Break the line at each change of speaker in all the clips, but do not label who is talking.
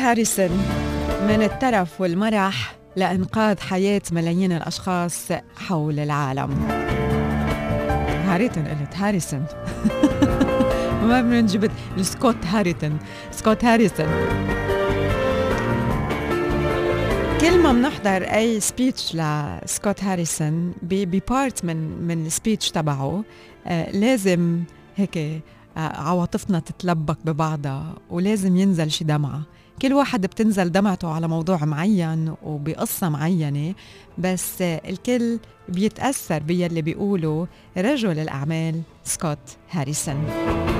هاريسون من الترف والمرح لإنقاذ حياة ملايين الأشخاص حول العالم. هاريتون قلت هاريسون. ما من جبت سكوت هاريتون. سكوت هاريسون. كل ما بنحضر أي speech لسكوت هاريسون ب part من من ال speech تبعه آه لازم هيك آه عواطفنا تتلبك ببعضها ولازم ينزل شي دمعة. كل واحد بتنزل دمعته على موضوع معين وبقصة معينة بس الكل بيتأثر باللي بيقوله رجل الأعمال سكوت هاريسون.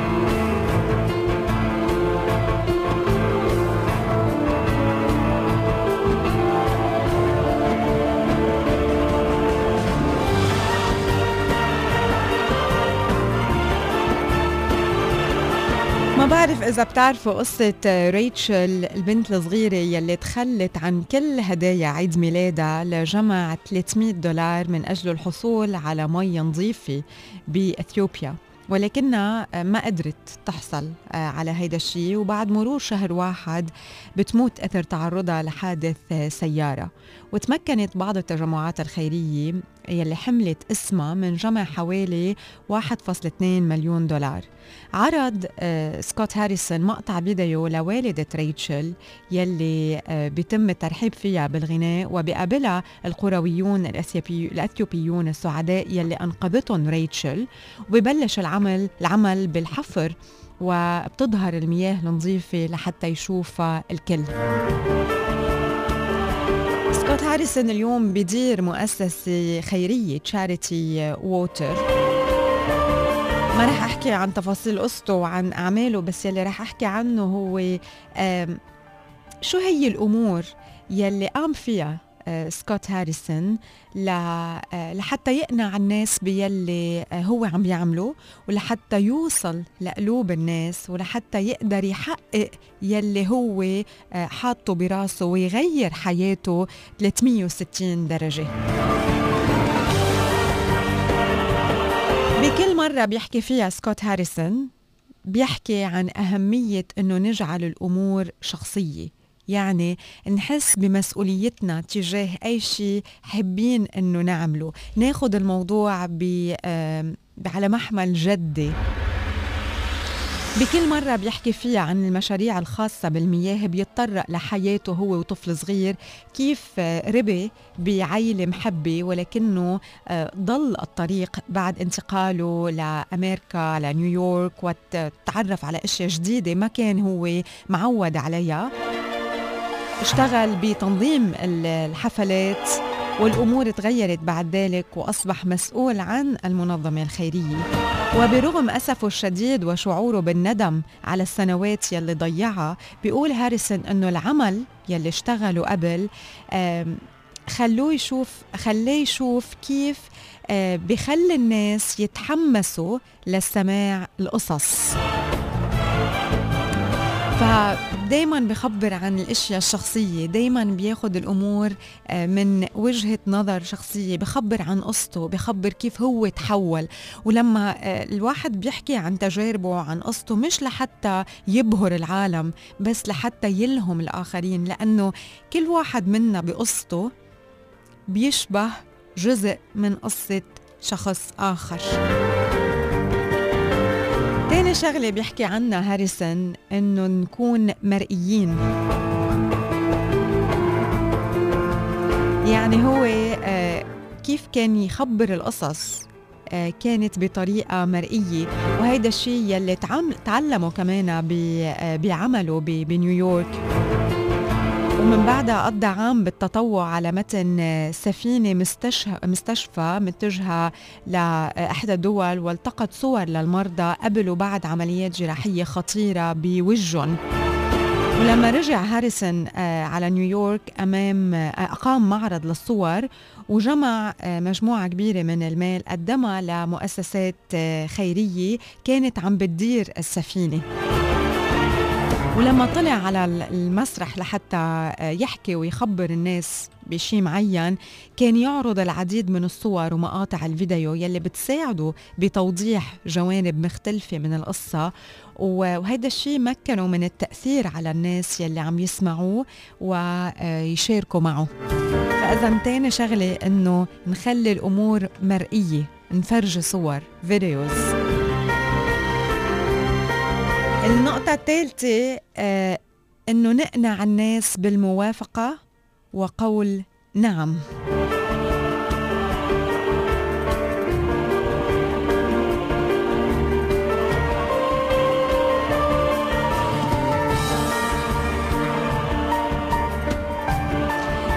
بعرف إذا بتعرفوا قصة ريتشل البنت الصغيرة يلي تخلت عن كل هدايا عيد ميلادها لجمع 300 دولار من أجل الحصول على مي نظيفة بإثيوبيا. ولكنها ما قدرت تحصل آه، على هيدا الشيء وبعد مرور شهر واحد بتموت أثر تعرضها لحادث آه، سيارة. وتمكنت بعض التجمعات الخيرية يلي حملت اسمها من جمع حوالي 1.2 مليون دولار. عرض آه، سكوت هاريسون مقطع فيديو لوالدة ريتشل يلي آه، بيتم الترحيب فيها بالغناء وبقابلها القرويون الأثيوبيون السعداء يلي أنقذتهم ريتشل. وببلش العمل العمل بالحفر وبتظهر المياه النظيفة لحتى يشوفها الكل. سكوت هاريسون اليوم بدير مؤسسة خيرية charity: water ما رح أحكي عن تفاصيل قصته وعن أعماله بس يلي رح أحكي عنه هو شو هي الأمور يلي قام فيها؟ سكوت هاريسون آه، لحتى يقنع الناس بيلي آه، هو عم يعمله ولحتى يوصل لقلوب الناس ولحتى يقدر يحقق يلي هو حاطه براسه ويغير حياته 360 درجة. بكل مرة بيحكي فيها سكوت هاريسون بيحكي عن أهمية أنه نجعل الأمور شخصية. يعني نحس بمسؤوليتنا تجاه أي شيء حابين أنه نعمله. ناخد الموضوع على محمل جدي. بكل مرة بيحكي فيها عن المشاريع الخاصة بالمياه بيتطرق لحياته هو وطفل صغير كيف ربي بعيلة محبة ولكنه آه، ضل الطريق بعد انتقاله لأمريكا لنيويورك وتعرف على أشياء جديدة ما كان هو معود عليها. اشتغل بتنظيم الحفلات والأمور تغيرت بعد ذلك وأصبح مسؤول عن المنظمة الخيرية. وبرغم أسفه الشديد وشعوره بالندم على السنوات يلي ضيعها بيقول هاريسون أنه العمل يلي اشتغله قبل خلوه يشوف خليه يشوف كيف بخلي الناس يتحمسوا للسماع القصص. فدايما بخبر عن الأشياء الشخصية دايما بياخد الأمور آه، من وجهة نظر شخصية بخبر عن قصته بخبر كيف هو تحول. ولما آه، الواحد بيحكي عن تجاربه عن قصته مش لحتى يبهر العالم بس لحتى يلهم الآخرين. لأنه كل واحد منا بقصته بيشبه جزء من قصة شخص آخر. تاني شغلة بيحكي عنها هاريسون إنه نكون مرئيين. يعني هو آه، كيف كان يخبر القصص آه، كانت بطريقة مرئية. وهيدا الشيء يلي تعلمه كمان آه، بعمله بنيويورك. ومن بعدها قضى عام بالتطوع على متن سفينة مستشفى متجهة لإحدى الدول والتقط صور للمرضى قبل وبعد عمليات جراحية خطيرة بوجهن. ولما رجع هاريسون آه، على نيويورك أمام آه، أقام معرض للصور وجمع آه، مجموعة كبيرة من المال قدمها لمؤسسات خيرية كانت عم بتدير السفينة. ولما طلع على المسرح لحتى يحكي ويخبر الناس بشيء معين كان يعرض العديد من الصور ومقاطع الفيديو يلي بتساعده بتوضيح جوانب مختلفة من القصة. وهيدا الشيء مكنه من التأثير على الناس يلي عم يسمعوه ويشاركوا معه. فإذا تاني شغلة إنه نخلي الأمور مرئية نفرجي صور فيديوز. النقطة الثالثة آه إنه نقنع الناس بالموافقة وقول نعم.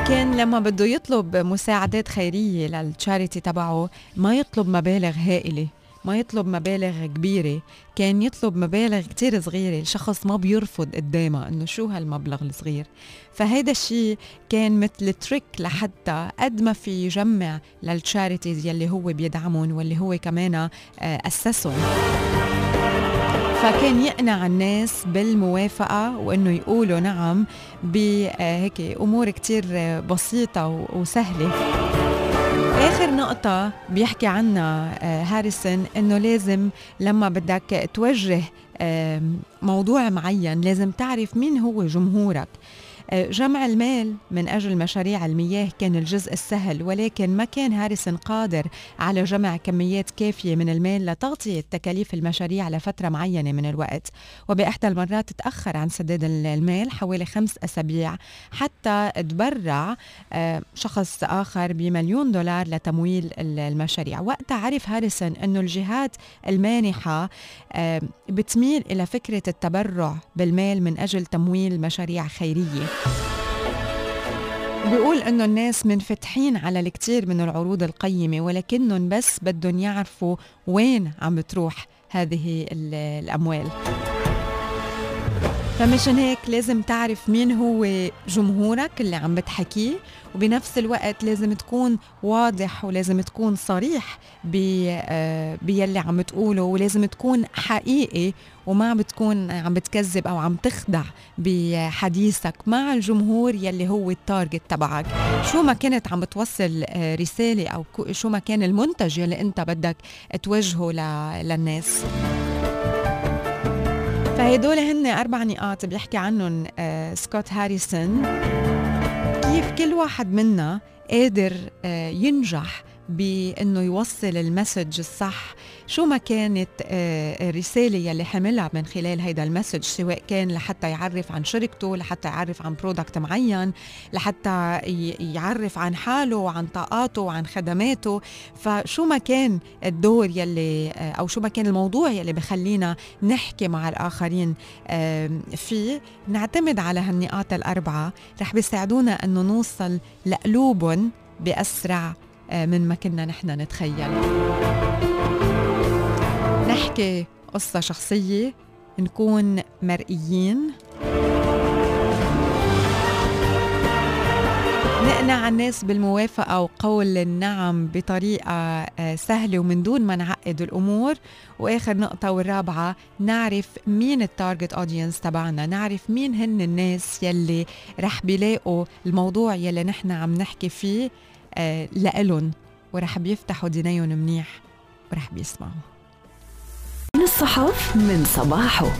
كان لما بده يطلب مساعدات خيرية للتشاريتي تبعه ما يطلب مبالغ هائلة. ما يطلب مبالغ كبيرة كان يطلب مبالغ كتير صغيرة الشخص ما بيرفض قدامها إنه شو هالمبلغ الصغير. فهيدا الشيء كان مثل تريك لحتى قد ما في يجمع للتشاريتيز يلي هو بيدعمهم واللي هو كمان آه، أسسهم. فكان يقنع الناس بالموافقة وإنه يقولوا نعم بهيك أمور كتير بسيطة وسهلة. آخر نقطة بيحكي عنها آه، هاريسون إنه لازم لما بدك توجه موضوع معين لازم تعرف مين هو جمهورك. جمع المال من أجل مشاريع المياه كان الجزء السهل ولكن ما كان هاريسون قادر على جمع كميات كافية من المال لتغطية تكاليف المشاريع لفترة معينة من الوقت. وبإحدى المرات تأخر عن سداد المال حوالي خمس أسابيع حتى تبرع آه، شخص آخر بمليون دولار لتمويل المشاريع. وقتها عرف هاريسون أنه الجهات المانحة آه، بتميل إلى فكرة التبرع بالمال من أجل تمويل مشاريع خيرية. بيقول إنه الناس منفتحين على الكثير من العروض القيمة ولكنهم بس بدهم يعرفوا وين عم بتروح هذه الأموال. فمشان هيك لازم تعرف مين هو جمهورك اللي عم بتحكيه وبنفس الوقت لازم تكون واضح ولازم تكون صريح آه، بيلي عم تقوله ولازم تكون حقيقي وما عم بتكون عم بتكذب أو عم تخدع بحديثك مع الجمهور يلي هو ال target تبعك. شو ما كنت عم توصل آه، رسالة أو شو ما كان المنتج يلي أنت بدك توجهه للناس. فهدول هن أربع نقاط بيحكي عنهم آه، سكوت هاريسون. كيف كل واحد منا قادر آه، ينجح بأنه يوصل ال message الصح. شو ما كانت آه، الرساله يلي حملها من خلال هيدا ال message سواء كان لحتى يعرف عن شركته لحتى يعرف عن product معين لحتى يعرف عن حاله وعن طاقاته وعن خدماته. فشو ما كان الدور يلي آه، أو شو ما كان الموضوع يلي بخلينا نحكي مع الآخرين فيه نعتمد على هالنقاط الأربعة. رح بيساعدونا إنه نوصل لقلوبهم بأسرع آه، من ما كنا نحن نتخيل. نحكي قصة شخصية نكون مرئيين. نقنع الناس بالموافقة وقول النعم بطريقة آه، سهلة ومن دون ما نعقد الأمور. وآخر نقطة والرابعة نعرف مين ال target audience تبعنا نعرف مين هن الناس يلي رح بيلاقوا الموضوع يلي نحن عم نحكي فيه. آه، لإلن ورح بيفتحوا دينيهم منيح ورح بيسمعوا. من الصحف من صباحه.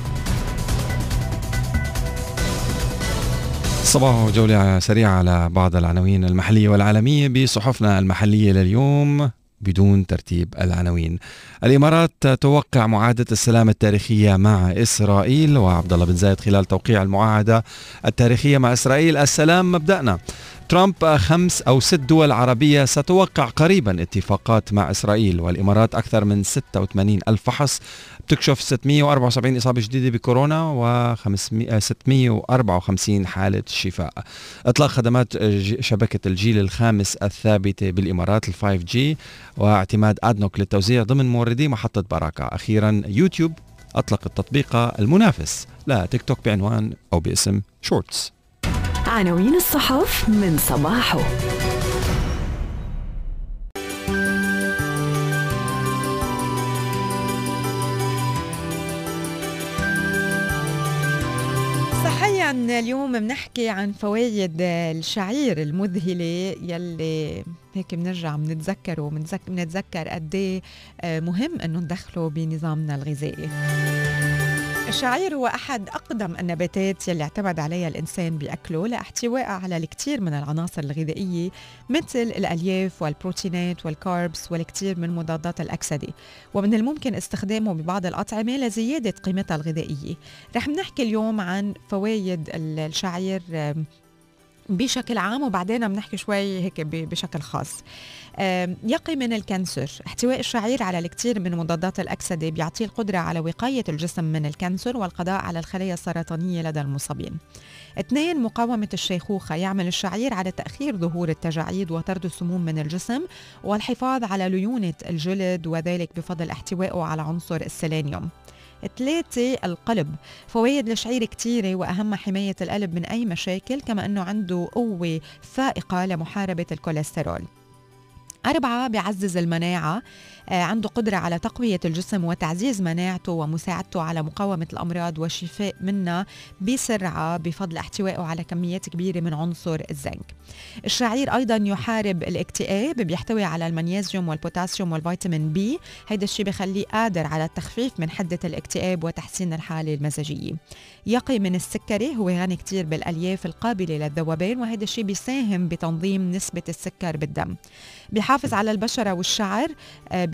صباح جولة سريعة على بعض العناوين المحلية والعالمية. بصحفنا المحلية لليوم بدون ترتيب العناوين. الإمارات توقع معاهده السلام التاريخية مع إسرائيل وعبد الله بن زايد خلال توقيع المعاهدة التاريخية مع إسرائيل. السلام مبدأنا. ترامب خمس أو ست دول عربية ستوقع قريبا اتفاقات مع إسرائيل والإمارات أكثر من 86 ألف فحص بتكشف 674 إصابة جديدة بكورونا و 654 حالة شفاء. إطلاق خدمات شبكة الجيل الخامس الثابتة بالإمارات ال 5G واعتماد أدنوك للتوزيع ضمن موردي محطة براكة أخيرا يوتيوب أطلق التطبيق المنافس. لتيك توك بعنوان أو باسم Shorts. عناوين الصحف من صباحه
اليوم بنحكي عن فوائد الشعير المذهلة يلي هيك بنرجع بنتذكر وبنتذكر قد إيه مهم إنه ندخله بنظامنا الغذائي. الشعير هو أحد أقدم النباتات يلي اعتمد عليها الإنسان بأكله لاحتوائها على الكثير من العناصر الغذائية مثل الألياف والبروتينات والكاربس والكثير من مضادات الأكسدة. ومن الممكن استخدامه ببعض الأطعمة لزيادة قيمتها الغذائية. رح نحكي اليوم عن فوائد الشعير بشكل عام وبعدين بنحكي شوي هيك بشكل خاص. يقي من ال cancer. احتواء الشعير على الكثير من مضادات الأكسدة بيعطيه القدرة على وقاية الجسم من ال cancer والقضاء على الخلايا السرطانية لدى المصابين. اثنين مقاومة الشيخوخة. يعمل الشعير على تأخير ظهور التجاعيد وطرد السموم من الجسم والحفاظ على ليونة الجلد وذلك بفضل احتوائه على عنصر السيلينيوم ثلاثة القلب. فوائد الشعير كتيرة وأهم حماية القلب من أي مشاكل كما أنه عنده قوة فائقة لمحاربة الكوليسترول. أربعة بيعزز المناعة. عنده قدرة على تقوية الجسم وتعزيز مناعته ومساعدته على مقاومة الأمراض والشفاء منها بسرعة بفضل احتوائه على كميات كبيرة من عنصر الزنك. الشعير أيضا يحارب الاكتئاب بيحتوي على المغنيسيوم والبوتاسيوم والفيتامين B. هيدا الشيء بخليه قادر على التخفيف من حدة الاكتئاب وتحسين الحالة المزاجية. يقي من السكري هو غني كتير بالألياف القابلة للذوبان وهذا الشيء بيساهم بتنظيم نسبة السكر بالدم. بيحافظ على البشرة والشعر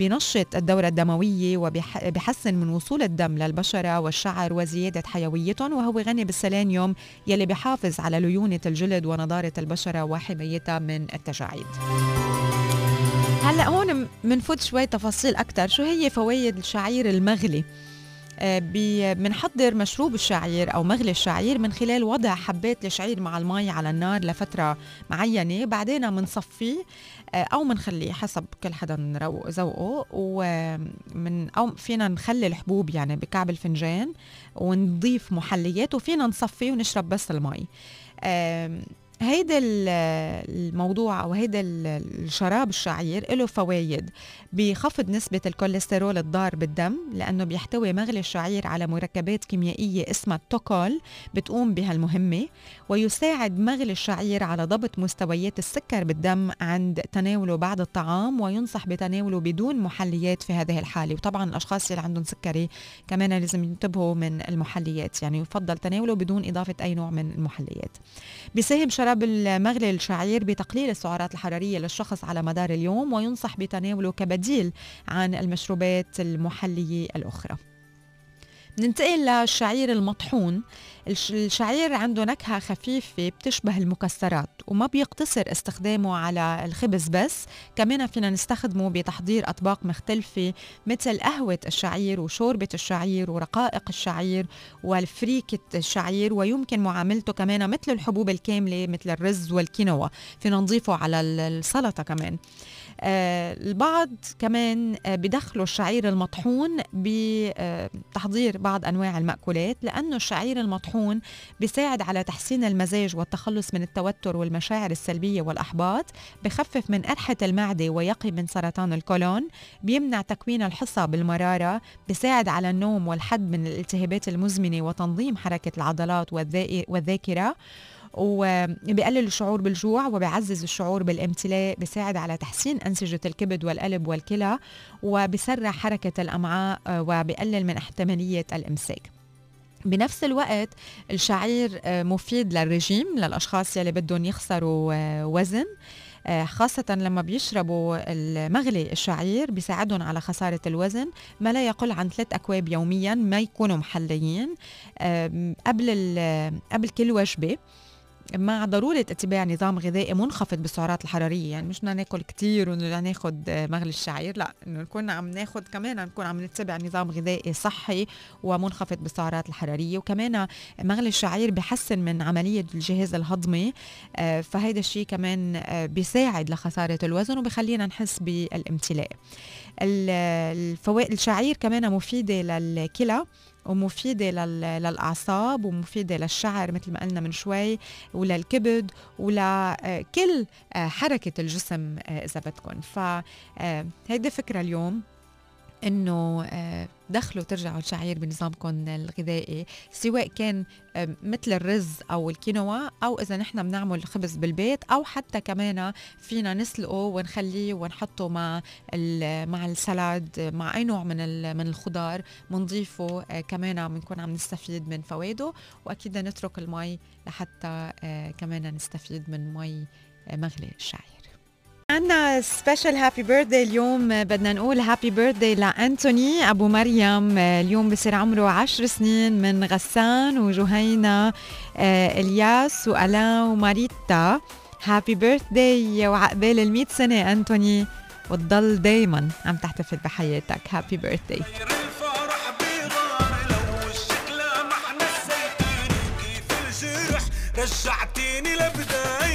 بينشط الدورة الدموية وبيحسن من وصول الدم للبشرة والشعر وزيادة حيويتهم وهو غني بالسيلينيوم يلي بيحافظ على ليونة الجلد ونضارة البشرة وحمايتها من التجاعيد. هلأ هون بنفوت شوي تفاصيل أكثر شو هي فوائد الشعير المغلي؟ بنحضر مشروب الشعير أو مغلي الشعير من خلال وضع حبات الشعير مع المي على النار لفترة معينة. بعدين بنصفيه آه، أو بنخليه حسب كل حدا ذوقه. ومن أو فينا نخلي الحبوب يعني بكعب الفنجان ونضيف محليات وفينا نصفيه ونشرب بس المي. هيدا الموضوع أو هيدا الشراب الشعير له فوائد بخفض نسبة الكوليسترول الضار بالدم لأنه بيحتوي مغلي الشعير على مركبات كيميائية اسمها التوكول بتقوم بهالمهمة ويساعد مغلي الشعير على ضبط مستويات السكر بالدم عند تناوله بعد الطعام وينصح بتناوله بدون محليات في هذه الحالة. وطبعا الأشخاص اللي عندهم سكري كمان لازم ينتبهوا من المحليات يعني يفضل تناوله بدون إضافة أي نوع من المحليات. بيساهم شراب المغلي الشعير بتقليل السعرات الحرارية للشخص على مدار اليوم وينصح بتناوله كبديل عن المشروبات المحلية الأخرى. ننتقل للشعير المطحون. الشعير عنده نكهة خفيفة بتشبه المكسرات وما بيقتصر استخدامه على الخبز بس كمان فينا نستخدمه بتحضير أطباق مختلفة مثل قهوة الشعير وشوربة الشعير ورقائق الشعير والفريكة الشعير ويمكن معاملته كمان مثل الحبوب الكاملة مثل الرز والكينوا. فينا نضيفه على السلطة كمان. البعض كمان آه بدخلوا الشعير المطحون بتحضير بعض أنواع المأكولات لأنه الشعير المطحون بيساعد على تحسين المزاج والتخلص من التوتر والمشاعر السلبية والأحباط بخفف من قرحة المعدة ويقي من سرطان الكولون بيمنع تكوين الحصى بالمرارة بيساعد على النوم والحد من الالتهابات المزمنة وتنظيم حركة العضلات والذاكرة. وبيقلل الشعور بالجوع وبيعزز الشعور بالامتلاء بيساعد على تحسين أنسجة الكبد والقلب والكلى وبيسرع حركة الأمعاء آه، وبيقلل من احتمالية الإمساك. بنفس الوقت الشعير آه، مفيد للرجيم للأشخاص يلي بدهم يخسروا آه، وزن. خاصة لما بيشربوا المغلي الشعير بيساعدهم على خسارة الوزن ما لا يقل عن ثلاث أكواب يوميا ما يكونوا محليين. قبل قبل كل وجبة مع ضرورة اتباع نظام غذائي منخفض بالسعرات الحرارية. يعني مش بدنا ناكل كتير وبدنا ناخد مغلي الشعير لا إنه نكون عم ناخد كمان نكون عم نتبع نظام غذائي صحي ومنخفض بالسعرات الحرارية. وكمان مغلي الشعير بحسن من عملية الجهاز الهضمي آه، فهيدا الشيء كمان آه، بيساعد لخسارة الوزن وبخلينا نحس بالامتلاء. الفوائد الشعير كمان مفيدة للكلى ومفيدة للأعصاب ومفيدة للشعر مثل ما قلنا من شوي وللكبد ولكل آه، حركة الجسم آه، إذا بدكم فهيدي فكرة اليوم إنه تدخلوا ترجعوا الشعير بنظامكم الغذائي سواء كان مثل الرز أو الكينوا أو إذا نحن بنعمل خبز بالبيت أو حتى كمان فينا نسلقه ونخليه ونحطه مع مع السلاد مع أي نوع من من الخضار بنضيفه آه، كمان بنكون عم نستفيد من فوائده وأكيد نترك المي لحتى آه، كمان نستفيد من مي آه، مغلي الشعير. عنا special happy birthday اليوم. بدنا نقول happy birthday لأنتوني أبو مريم. اليوم بصير عمره عشر سنين من غسان وجهينة آه، إلياس والان وماريتا. happy birthday وعقبال ال سنة أنتوني وتضل دايما عم تحتفل بحياتك. happy birthday رجعتيني لبدايتي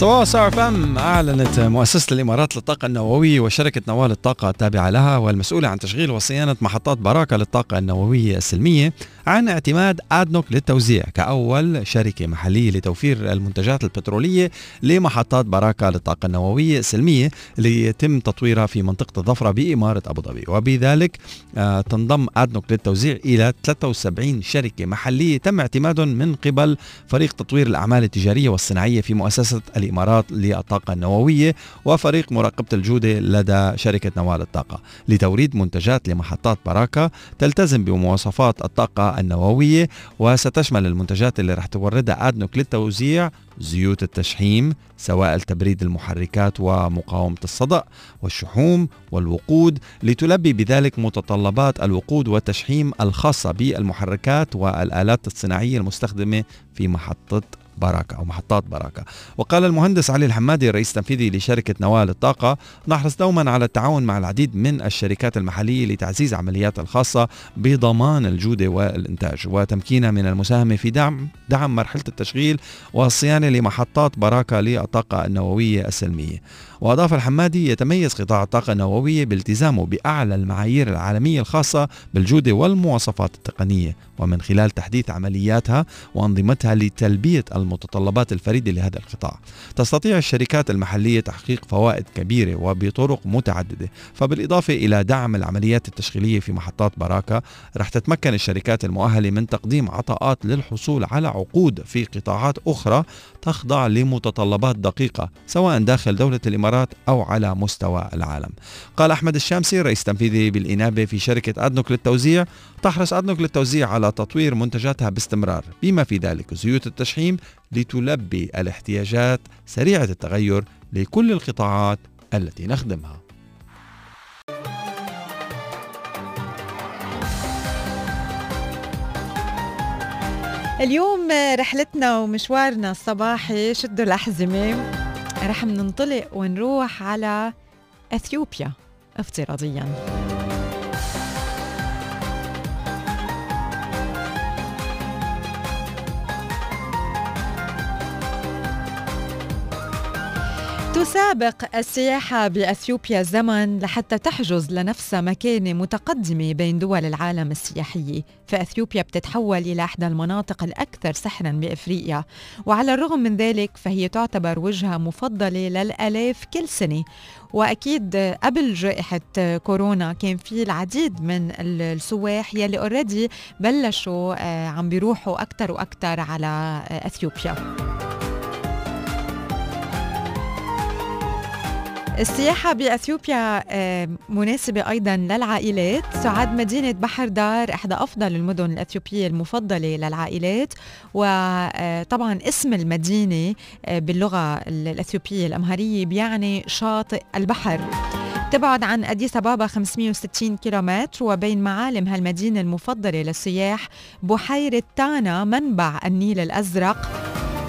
صباح ستار فم. أعلنت مؤسسة الإمارات للطاقة النووية وشركة نوال الطاقة التابعة لها والمسؤولة عن تشغيل وصيانة محطات براكة للطاقة النووية السلمية عن اعتماد آدنوك للتوزيع كأول شركة محلية لتوفير المنتجات البترولية لمحطات براكة للطاقة النووية السلمية اللي يتم تطويرها في منطقة الظفرة بإمارة أبو ظبي. وبذلك آه، تنضم آدنوك للتوزيع إلى 73 شركة محلية تم اعتمادهم من قبل فريق تطوير الأعمال التجارية والصناعية في مؤسسة الإمارات. للطاقة النووية وفريق مراقبة الجودة لدى شركة نوال الطاقة. لتوريد منتجات لمحطات براكة تلتزم بمواصفات الطاقة النووية وستشمل المنتجات اللي رح توردها أدنوك للتوزيع زيوت التشحيم سوائل تبريد المحركات ومقاومة الصدأ والشحوم والوقود. لتلبي بذلك متطلبات الوقود والتشحيم الخاصة بالمحركات والآلات الصناعية المستخدمة في محطة بركة أو محطات بركة. وقال المهندس علي الحمادي الرئيس التنفيذي لشركة نوال الطاقة نحرص دوما على التعاون مع العديد من الشركات المحلية لتعزيز عمليات الخاصة بضمان الجودة والإنتاج وتمكينها من المساهمة في دعم دعم مرحلة التشغيل والصيانة لمحطات براكة للطاقة النووية السلمية. وأضاف الحمادي يتميز قطاع الطاقة النووية بالتزامه بأعلى المعايير العالمية الخاصة بالجودة والمواصفات التقنية. ومن خلال تحديث عملياتها وأنظمتها لتلبية المتطلبات الفريدة لهذا القطاع تستطيع الشركات المحلية تحقيق فوائد كبيرة وبطرق متعددة. فبالإضافة إلى دعم العمليات التشغيلية في محطات براكة رح تتمكن الشركات المؤهلة من تقديم عطاءات للحصول على عقود في قطاعات أخرى تخضع لمتطلبات دقيقة سواء داخل دولة الإمارات أو على مستوى العالم. قال أحمد الشامسي رئيس تنفيذي بالإنابة في شركة أدنوك للتوزيع تحرص أدنوك للتوزيع على تطوير منتجاتها باستمرار بما في ذلك زيوت التشحيم لتلبي الاحتياجات سريعة التغير لكل القطاعات التي نخدمها.
اليوم رحلتنا ومشوارنا الصباحي شدوا الأحزمة. رح ننطلق ونروح على أثيوبيا افتراضياً. تسابق السياحة بأثيوبيا الزمن لحتى تحجز لنفسها مكانة متقدمة بين دول العالم السياحية فأثيوبيا بتتحول إلى إحدى المناطق الأكثر سحرا بأفريقيا. وعلى الرغم من ذلك فهي تعتبر وجهة مفضلة للألاف كل سنة. وأكيد قبل جائحة كورونا كان في العديد من السواح يلي اوريدي بلشوا آه، عم بيروحوا أكثر وأكثر على أثيوبيا. السياحة بأثيوبيا آه، مناسبة أيضا للعائلات. تعد مدينة بحر دار إحدى أفضل المدن الأثيوبية المفضلة للعائلات. وطبعا آه، اسم المدينة آه، باللغة الأثيوبية الأمهرية بيعني شاطئ البحر. تبعد عن أديس أبابا 560 كيلومتر وبين معالم هالمدينة المفضلة للسياح بحيرة تانا منبع النيل الأزرق.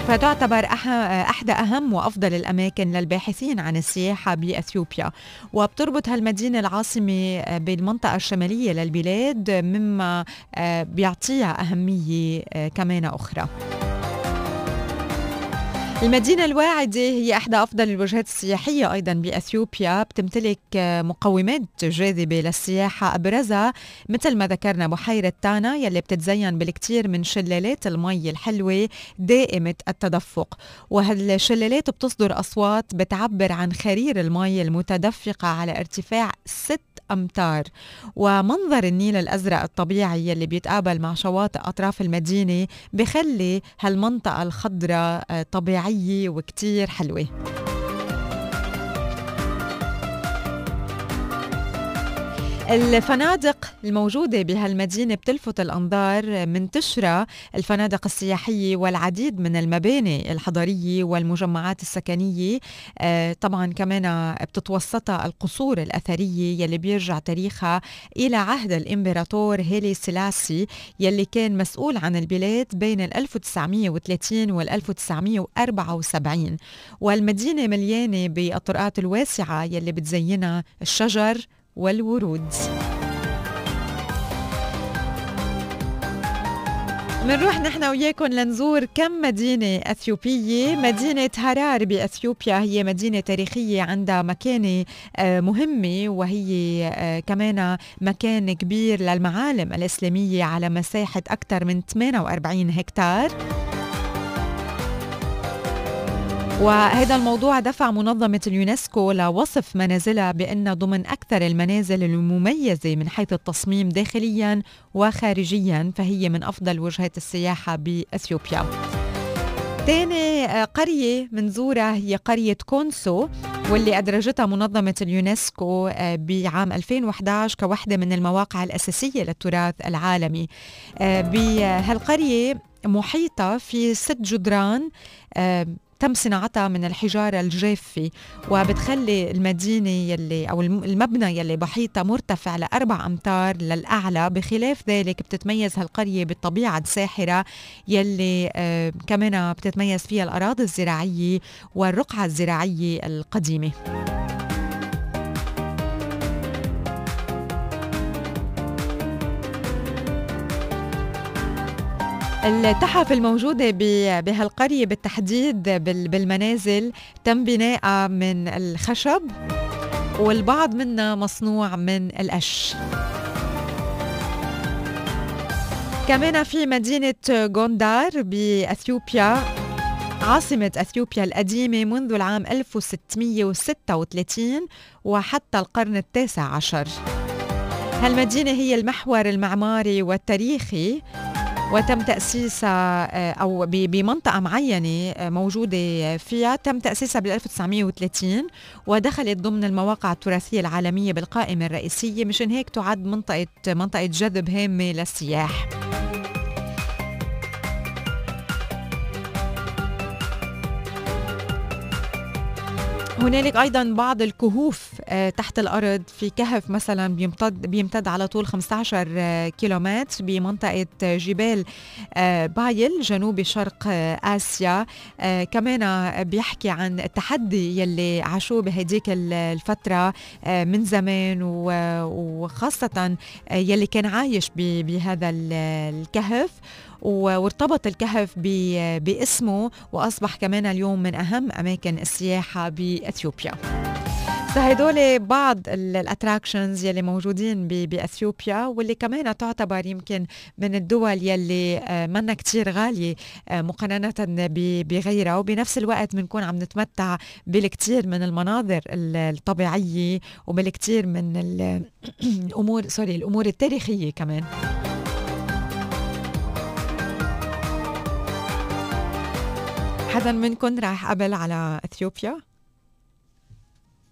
فتعتبر أحدى أهم وأفضل الأماكن للباحثين عن السياحة بأثيوبيا. وبتربط هالمدينة العاصمة بالمنطقة الشمالية للبلاد مما بيعطيها أهمية كمان أخرى. المدينة الواعدة هي إحدى أفضل الوجهات السياحية أيضا بأثيوبيا بتمتلك مقومات جاذبة للسياحة أبرزها مثل ما ذكرنا بحيرة تانا يلي بتتزين بالكثير من شلالات المي الحلوة دائمة التدفق. وهالشلالات بتصدر أصوات بتعبر عن خرير المي المتدفقة على ارتفاع 6 أمتار ومنظر النيل الأزرق الطبيعي يلي بيتقابل مع شواطئ أطراف المدينة بخلي هالمنطقة الخضراء طبيعية وكتير حلوة. الفنادق الموجودة بهالمدينة بتلفت الأنظار منتشرة الفنادق السياحية والعديد من المباني الحضرية والمجمعات السكنية. آه، طبعا كمان بتتوسطها القصور الأثرية يلي بيرجع تاريخها إلى عهد الإمبراطور هيلي سلاسي يلي كان مسؤول عن البلاد بين 1930 وال 1974 والمدينة مليانة بالطرقات الواسعة يلي بتزينها الشجر والورود. منروح نحن وياكم لنزور كم مدينة أثيوبية. مدينة هرار بأثيوبيا هي مدينة تاريخية عندها مكانة آه، مهمة وهي آه، كمان مكان كبير للمعالم الإسلامية على مساحة أكثر من 48 هكتار. وهذا الموضوع دفع منظمة اليونسكو لوصف منازلها بأن ضمن أكثر المنازل المميزة من حيث التصميم داخليا وخارجيا فهي من أفضل وجهات السياحة بأثيوبيا. تاني آه، قرية منزورها هي قرية كونسو واللي أدرجتها منظمة اليونسكو آه، بعام 2011 كوحدة من المواقع الأساسية للتراث العالمي. آه، بهالقرية محيطة في ست جدران تم صناعتها من الحجارة الجافة وبتخلي المدينة يلي أو المبنى يلي بحيطة مرتفع لأربع أمتار للأعلى. بخلاف ذلك بتتميز هالقرية بالطبيعة الساحرة يلي آه كمان بتتميز فيها الأراضي الزراعية والرقعة الزراعية القديمة. التحف الموجودة بهالقرية بالتحديد بالمنازل تم بناءها من الخشب والبعض منها مصنوع من القش. كمان في مدينة غوندار بأثيوبيا عاصمة أثيوبيا القديمة منذ العام 1636 وحتى القرن التاسع عشر. هالمدينة هي المحور المعماري والتاريخي وتم تأسيسها آه، أو بمنطقة معينة آه، موجودة فيها تم تأسيسها بال 1930 ودخلت ضمن المواقع التراثية العالمية بالقائمة الرئيسية مشان هيك تعد منطقة منطقة جذب هامة للسياح. هنالك أيضا بعض الكهوف آه، تحت الأرض في كهف مثلا بيمتد بيمتد على طول 15 آه، كيلومتر بمنطقة جبال آه، بايل جنوب شرق آسيا. كمان بيحكي عن التحدي يلي عاشوه بهديك الفترة من زمان وخاصة يلي كان عايش بهذا الكهف. وارتبط الكهف باسمه وأصبح كمان اليوم من أهم أماكن السياحة بإثيوبيا. فهدول بعض ال attractions يلي موجودين بإثيوبيا واللي كمان تعتبر يمكن من الدول يلي آه، منا كتير غالية آه، مقارنة بغيرها. وبنفس الوقت بنكون عم نتمتع بالكثير من المناظر الطبيعية وبالكثير من الأمور sorry الأمور التاريخية كمان. حدا منكم راح قبل على إثيوبيا؟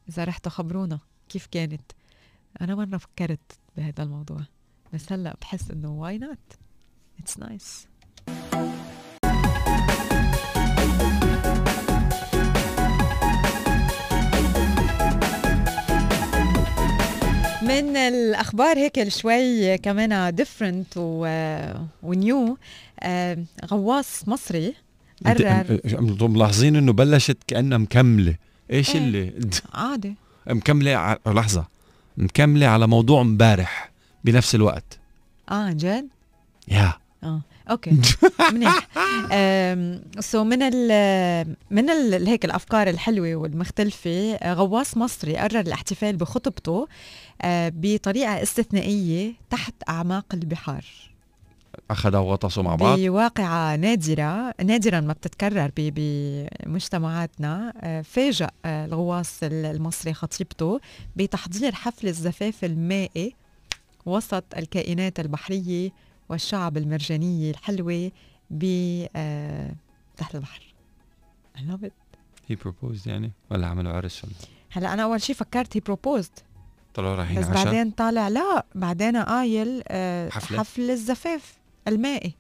إذا رحتوا خبرونا كيف كانت؟ أنا مرة فكرت بهذا الموضوع بس هلأ بحس إنه why not؟ it's nice من الأخبار هيك شوي كمان different و new آه، غواص مصري
قرر ملاحظين إنه بلشت كأنها مكملة. إيش إيه. اللي؟
عادي.
مكملة ع... لحظة. مكملة على موضوع امبارح بنفس الوقت.
آه جد؟
yeah.
آه okay. منيح. so من ال من ال هيك الأفكار الحلوة والمختلفة آه، غواص مصري قرر الاحتفال بخطبته آه، بطريقة استثنائية تحت أعماق البحار.
اخذوا وغطسوا مع بعض.
بواقعة نادرة نادرا ما بتتكرر بمجتمعاتنا. آه، فاجأ الغواص المصري خطيبته بتحضير حفل الزفاف المائي وسط الكائنات البحرية والشعب المرجانية الحلوة ب آه تحت البحر. I love it.
هي proposed يعني؟ ولا عملوا عرس ولا؟
هلا أنا أول شيء فكرت هي proposed.
طلعوا رايحين
بس
عشاء؟
بعدين طالع لا بعدين قايل آه
حفلة؟
حفل الزفاف. المائي.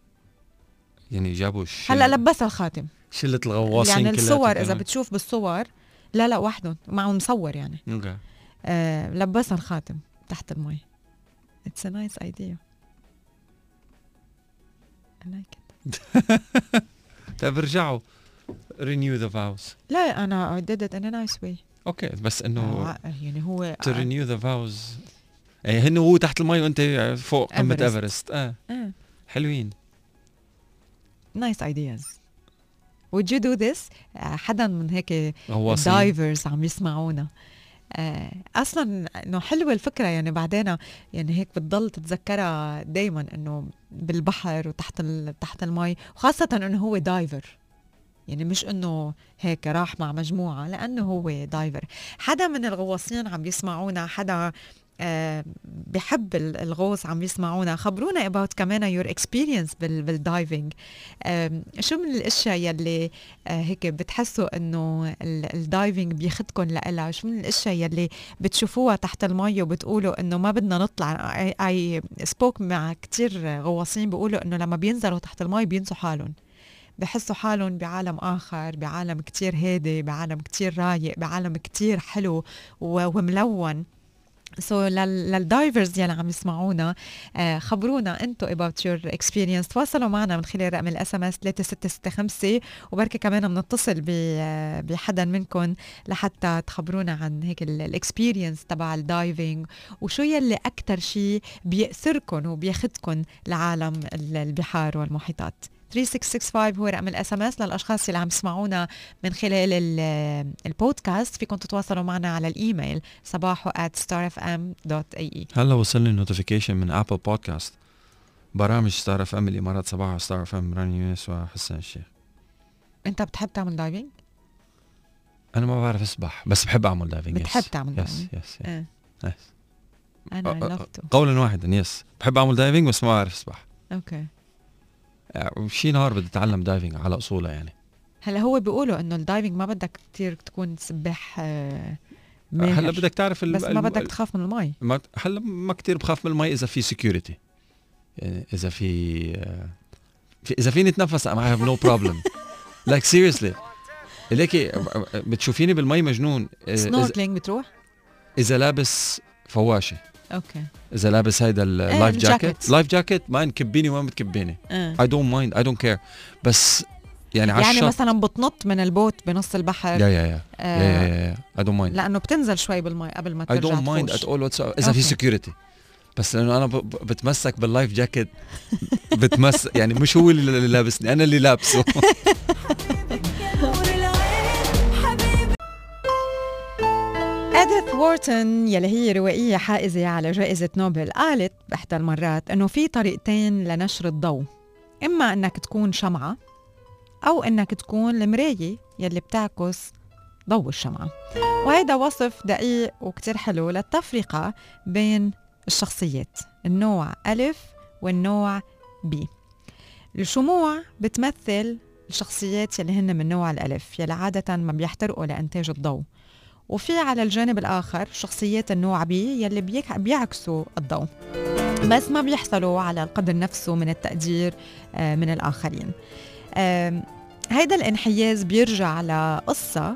يعني جابوا الشل...
هلأ لبسها الخاتم.
شلة الغواصين
يعني الصور. إذا بتشوف بالصور لا لا وحدهم معهم مصور يعني.
أوكي.
آه لبسها الخاتم تحت المي. It's a nice idea. I like it.
طيب رجعوا. Renew the vows.
لا أنا I did it in a nice way.
okay بس إنه
آه، يعني هو
to renew the vows. إيه هن هو تحت المي وأنت فوق قمة
Everest.
ايفرست آه.
آه.
حلوين.
Nice ideas. Would you do this? آه، حدا من هيك divers عم يسمعونا. آه، أصلا إنه حلوة الفكرة يعني بعدين يعني هيك بتضل تتذكرها دائما إنه بالبحر وتحت. تحت المي وخاصه إنه هو diver يعني مش إنه هيك راح مع مجموعة لأنه هو diver حدا من الغواصين عم يسمعونا حدا بحب ال- الغوص عم يسمعونا. خبرونا about كمان experience بال بال diving شو من الأشياء يلي آه، هيك بتحسوا إنه ال- ال diving بياخدكم لإلها؟ شو من الأشياء يلي بتشوفوها تحت المي وبتقولوا إنه ما بدنا نطلع؟ I spoke مع كتير غواصين بيقولوا إنه لما بينزلوا تحت المي بينسوا حالهم. بحسوا حالهم بعالم آخر بعالم كتير هادي بعالم كتير رايق بعالم كتير حلو وملون. so so, لل divers يلي عم يسمعونا آه خبرونا أنتم about your experience. تواصلوا معنا من خلال رقم ال SMS 3665 وبركي كمان بنتصل بحدا منكم لحتى تخبرونا عن هيك ال experience تبع ال diving وشو يلي أكثر شيء بيأثركم وبياخدكم لعالم ال- البحار والمحيطات. 3665 هو رقم ال SMS للأشخاص اللي عم يسمعونا من خلال ال- البودكاست. فيكم تتواصلوا معنا على الإيميل صباحو at starfm.ae
هلا وصلني notification من Apple Podcast برامج Star FM الامارات صباحو Star FM رانيا يونس وحسان الشيخ.
انت بتحب تعمل diving؟
أنا ما بعرف أسبح بس بحب أعمل diving
بتحب تعمل yes
diving؟
yes
إيه.
yes أنا
قولا واحدا yes بحب أعمل diving بس ما بعرف أسبح.
okay
يعني شي نهار بدي اتعلم diving على اصولها يعني.
هلا هو بيقولوا إنه ال diving ما بدك كثير تكون سباح آه، ماهر
هلا بدك تعرف
بس ما بدك تخاف من المي.
ما هلا ما كتير بخاف من المي إذا في security يعني إذا في آه، في إذا فيني اتنفس I have no problem. Like seriously. ليكي بتشوفيني بالمي مجنون. آه،
snorkeling بتروح؟
إذا لابس فواشة.
okay
اذا لابس هيدا ال life
jacket.
life jacket ما نكبيني وين بتكبيني. I don't mind I don't care بس يعني على
يعني مثلا بتنط من ال boat بنص البحر.
yeah yeah
yeah
yeah yeah I don't mind
لأنه بتنزل شوي بالمي قبل ما
I
ترجع
don't
mind
it. always إذا في. security بس لأنه أنا بتمسك بال life jacket بتمسك يعني مش هو اللي لابسني أنا اللي لابسه.
اديث وورتون يلي هي روائية حائزة على جائزة نوبل قالت بإحدى المرات إنه في طريقتين لنشر الضوء. إما إنك تكون شمعة أو إنك تكون المراية يلي بتعكس ضوء الشمعة. وهيدا وصف دقيق وكتير حلو للتفرقة بين الشخصيات النوع ألف والنوع بي. الشموع بتمثل الشخصيات يلي هن من نوع الألف يلي عادة ما بيحترقوا لإنتاج الضوء. وفي على الجانب الآخر شخصيات النوع بي يلي بيك- بيعكسوا الضوء. بس ما بيحصلوا على القدر نفسه من التقدير آه، من الآخرين. هيدا الانحياز بيرجع لقصة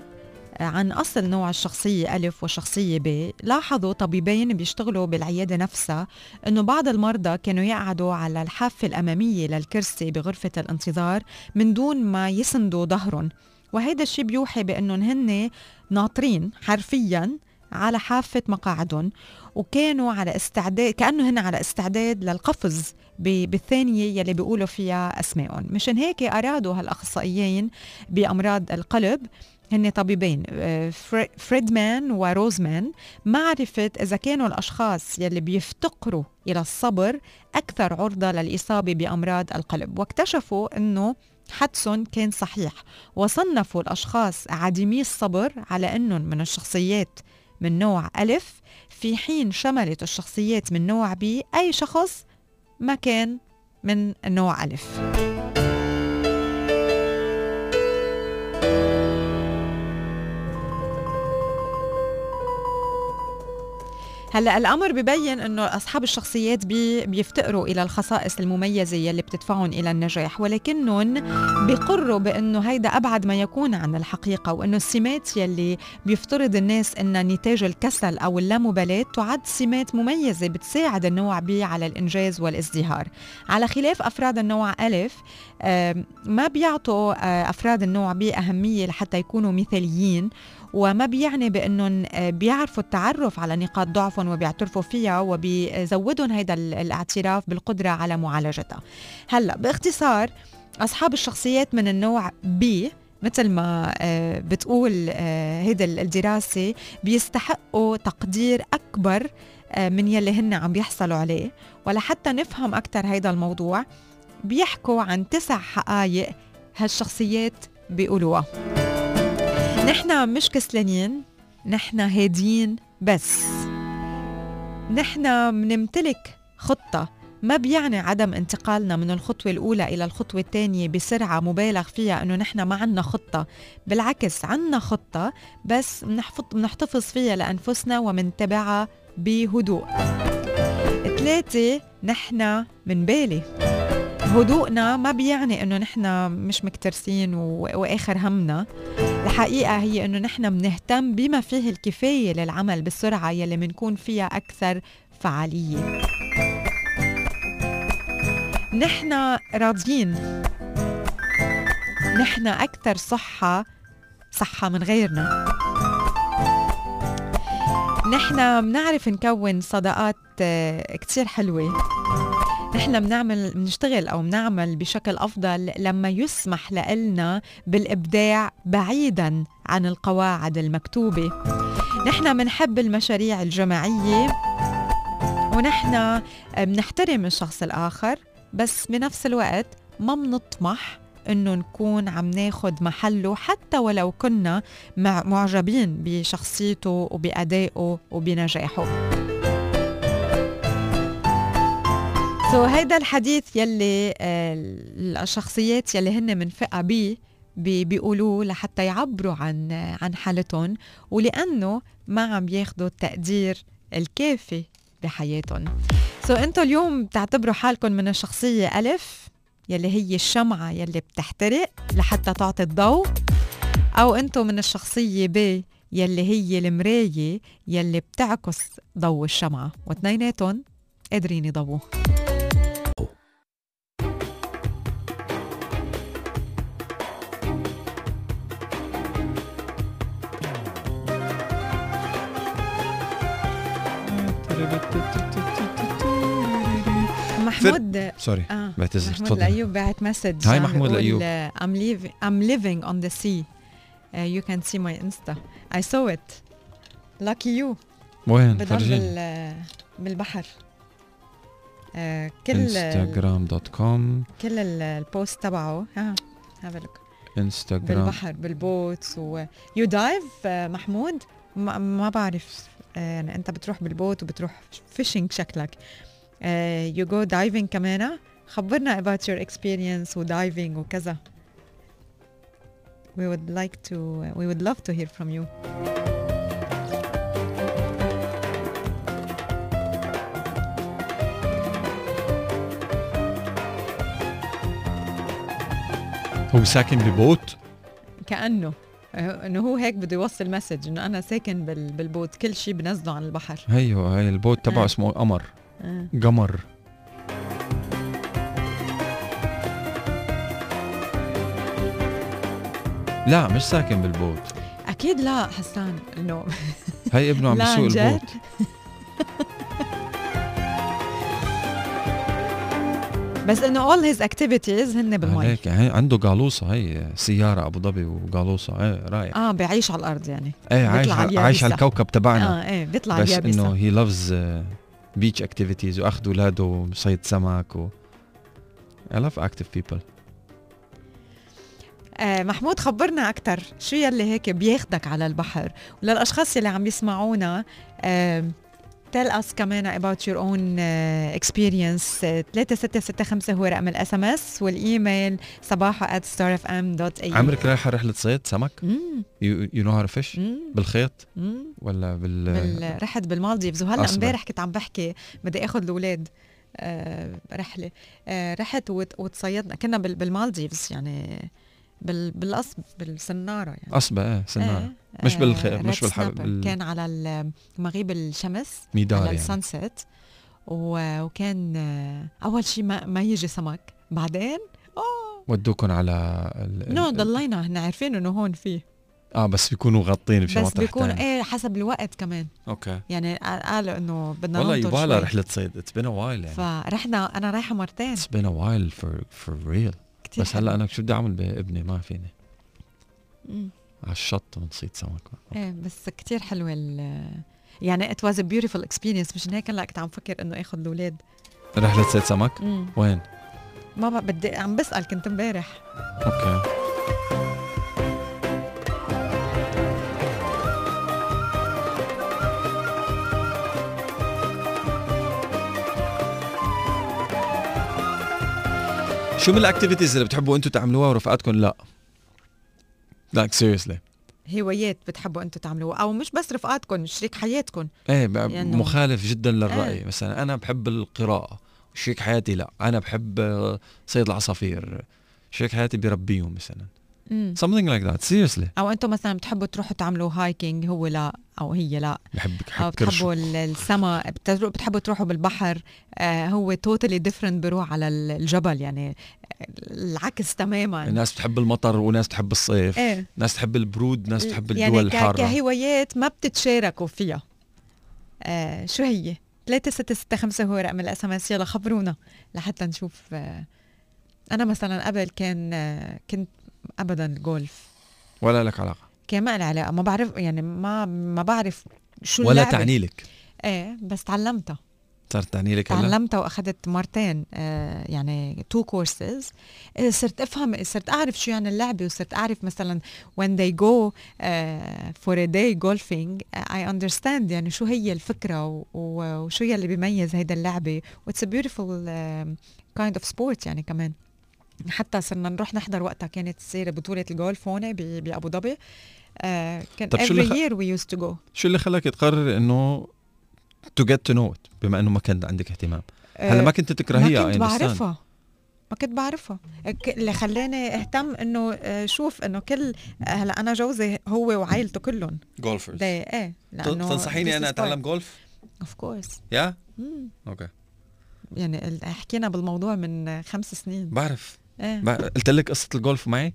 آه، عن أصل نوع الشخصية ألف والشخصية ب. لاحظوا طبيبين بيشتغلوا بالعيادة نفسها أنه بعض المرضى كانوا يقعدوا على الحافة الأمامية للكرسي بغرفة الانتظار من دون ما يسندوا ظهرهم. وهيدا الشيء بيوحي بأنهم هن ناطرين حرفيا على حافة مقاعدهم وكانوا على استعداد كأنه هن على استعداد للقفز بالثانية يلي بيقولوا فيها أسمائهم مشان هيك أرادوا هالأخصائيين بأمراض القلب هن طبيبين آه، فريدمان وروزمان معرفة إذا كانوا الأشخاص يلي بيفتقروا إلى الصبر أكثر عرضة للإصابة بأمراض القلب. واكتشفوا أنه حدسهم كان صحيح وصنفوا الأشخاص عديمي الصبر على أنهم من الشخصيات من نوع ألف في حين شملت الشخصيات من نوع بي أي شخص ما كان من النوع ألف. هلا الأمر ببين إنه أصحاب الشخصيات بي بيفتقروا إلى الخصائص المميزة يلي بتدفعهم إلى النجاح ولكنهم بيقروا بإنه هيدا أبعد ما يكون عن الحقيقة وإنه السمات يلي بيفترض الناس ان نتاج الكسل أو اللامبالاة تعد سمات مميزة بتساعد النوع بي على الإنجاز والازدهار. على خلاف أفراد النوع ألف ما بيعطوا أفراد النوع بي أهمية لحتى يكونوا مثاليين وما بيعني بأنهم آه، بيعرفوا التعرف على نقاط ضعفهم وبيعترفوا فيها وبيزودهم هيدا الاعتراف بالقدرة على معالجتها. هلأ باختصار أصحاب الشخصيات من النوع بي مثل ما آه، بتقول آه، هيدا الدراسة بيستحقوا تقدير أكبر من يلي هن عم بيحصلوا عليه. ولحتى نفهم أكثر هيدا الموضوع بيحكوا عن تسع حقائق هالشخصيات بيقولوها. نحن مش كسلانين نحن هادين بس. نحن منمتلك خطة. ما بيعني عدم انتقالنا من الخطوة الأولى إلى الخطوة الثانية بسرعة مبالغ فيها أنه نحن ما عنا خطة. بالعكس عنا خطة بس منحتفظ فيها لأنفسنا ومنتبعها بهدوء. ثلاثة نحن من بالي. هدوءنا ما بيعني إنه نحن مش مكترسين وآخر همنا. الحقيقة هي إنه نحن بنهتم بما فيه الكفاية للعمل بالسرعه يلي بنكون فيها أكثر فعالية. نحن راضيين. نحن أكثر صحة صحة من غيرنا. نحن بنعرف نكون صداقات آه، كتير حلوة. نحن بنعمل بنشتغل أو بنعمل بشكل أفضل لما يسمح لنا بالإبداع بعيدا عن القواعد المكتوبة. نحن بنحب المشاريع الجماعية ونحن بنحترم الشخص الآخر بس بنفس الوقت ما بنطمح إنه نكون عم ناخد محله حتى ولو كنا معجبين بشخصيته وبأدائه وبنجاحه. سو so, هيدا الحديث يلي آه، الشخصيات يلي هن من فئة بي بيقولوه لحتى يعبروا عن عن حالتهم ولأنه ما عم ياخذوا التقدير الكافي بحياتهم. سو so, أنتم اليوم بتعتبروا حالكم من الشخصية ألف يلي هي الشمعة يلي بتحترق لحتى تعطي الضوء أو أنتم من الشخصية ب يلي هي المراية يلي بتعكس ضوء الشمعة. واثنيناتهم قادرين يضووا محمود
sorry
آه. بعتذر محمود الايوب بعت message
hi محمود الأيوب.
I'm living I'm living on the sea. Uh, you can see my insta. I saw it. Lucky you.
وين؟
فرجيني بالبحر.
آه كل انستغرام dot com
كل ال post تبعه. ها have look
انستغرام
بالبحر بال boat. و you dive محمود؟ ما, ما بعرف. يعني أنت بتروح بال boat وبتروح fishing شكلك. you go diving كمان. خبرنا about your experience و diving وكذا. We would like to we would love to hear from you.
هو ساكن ب
boat؟ كأنه. إنه هو هيك بده يوصل message إنه أنا ساكن بال boat كل شيء بنزله عن البحر.
أيوه هاي ال boat تبعه آه. اسمه قمر. آه. قمر. لا مش ساكن بال
boat. أكيد لا حسان إنه
هي ابنه عم يسوق ال boat.
بس إنه all his activities هن بالمي.
هيك يعني عنده قالوصه هي سيارة أبو ظبي وقالوصه إيه رايق
آه بيعيش على الأرض يعني.
إيه عايش على عايش على الكوكب تبعنا.
آه إيه بيطلع
بس إنه he loves beach activities وأخذ اولاده صيد سمك و I love active people.
آه محمود خبرنا أكثر شو يلي هيك بياخدك على البحر؟ وللأشخاص يلي عم يسمعونا آه tell us كمان about your own uh, experience 3665 هو رقم ال SMS والايميل صباحو at starfm.ae
عمرك رايحة رحلة صيد سمك؟ you know how fish؟ بالخيط؟
مم.
ولا بال,
بال... رحت بالمالديفز وهلأ امبارح كنت عم بحكي بدي آخذ الأولاد آه رحلة آه رحت وت... وتصيدنا كنا بال... بالمالديفز يعني بال... بالقصب بالسنارة يعني.
قصبة إيه سنارة.
آه.
مش بالخيط مش بالحب
بال... كان على مغيب الشمس
ميدار
على
يعني.
و... وكان أول شيء ما, ما يجي سمك. بعدين
آه ودوكم على
ال... نو ضلينا هن عارفين إنه هون فيه.
آه بس بيكونوا غاطين بشي
بس بيكون إيه حسب الوقت كمان.
أوكي.
يعني قالوا إنه بدنا
والله يبالها رحلة صيد. اتس بين وايل يعني.
فرحنا أنا رايحة مرتين.
اتس بين وايل فور فور ريل بس هلأ أنا شو بدي أعمل بابني ما فيني. على الشط ونصيد سمك.
إيه بس كتير حلوة يعني it was beautiful experience مشان هيك هلأ كنت عم فكر إنه آخذ الأولاد.
رحلة صيد سمك؟
مم.
وين؟
ما بدي عم بسأل كنت امبارح.
okay. شو من ال activities اللي بتحبوا أنتم تعملوها ورفقاتكم؟ لا؟ like seriously
هوايات بتحبوا أنتم تعملوها أو مش بس رفقاتكم شريك حياتكم.
إيه يعني مخالف جدا للرأي. إيه. مثلا أنا بحب القراءة. شريك حياتي لا. أنا بحب صيد العصافير. شريك حياتي بيربيهم مثلا.
مم.
something like that. Seriously.
أو أنتم مثلا بتحبوا تروحوا تعملوا hiking هو لا أو هي لا.
بحب
أو بتحبوا السما بتحبوا تروحوا بالبحر. آه هو totally different بروح على الجبل يعني العكس تماما.
الناس بتحب المطر وناس بتحب الصيف.
إيه؟
ناس تحب البرود ناس تحب الدول
يعني
الحارة.
كهوايات ما بتتشاركوا فيها. آه شو هي؟ 3665 هو رقم ال SMS يلا خبرونا لحتى نشوف. آه أنا مثلا قبل كان آه كنت ابدا الجولف
ولا لك
علاقة. لي علاقه ما بعرف يعني ما ما بعرف شو
ولا تعني لك.
إيه بس تعلمتها.
صارت تعني لك
تعلمتها وأخذت مرتين آه يعني two courses صرت أفهم صرت أعرف شو يعني اللعبة وصرت أعرف مثلا when they go for a day golfing. I understand يعني شو هي الفكرة وشو يلي بيميز هيدا اللعبة. و it's beautiful uh, kind of sport يعني كمان. حتى صرنا نروح نحضر وقتها كانت تصير بطولة الجولف هون بأبو ظبي. آه كان
طب
every year we used to go.
شو اللي خلاك تقرر إنه to get to know it بما إنه ما كان عندك اهتمام. هلا ما كنت تكرهيها
ما كنت بعرفها. ما كنت بعرفها. اللي خلاني أهتم إنه شوف إنه كل هلا أنا جوزي هو وعائلته كلهم.
golfers
إيه لأنه
تنصحيني أنا أتعلم جولف؟
of course
yeah؟
okay يعني حكينا بالموضوع من خمس سنين.
بعرف.
إيه.
قلت لك قصة الجولف معي؟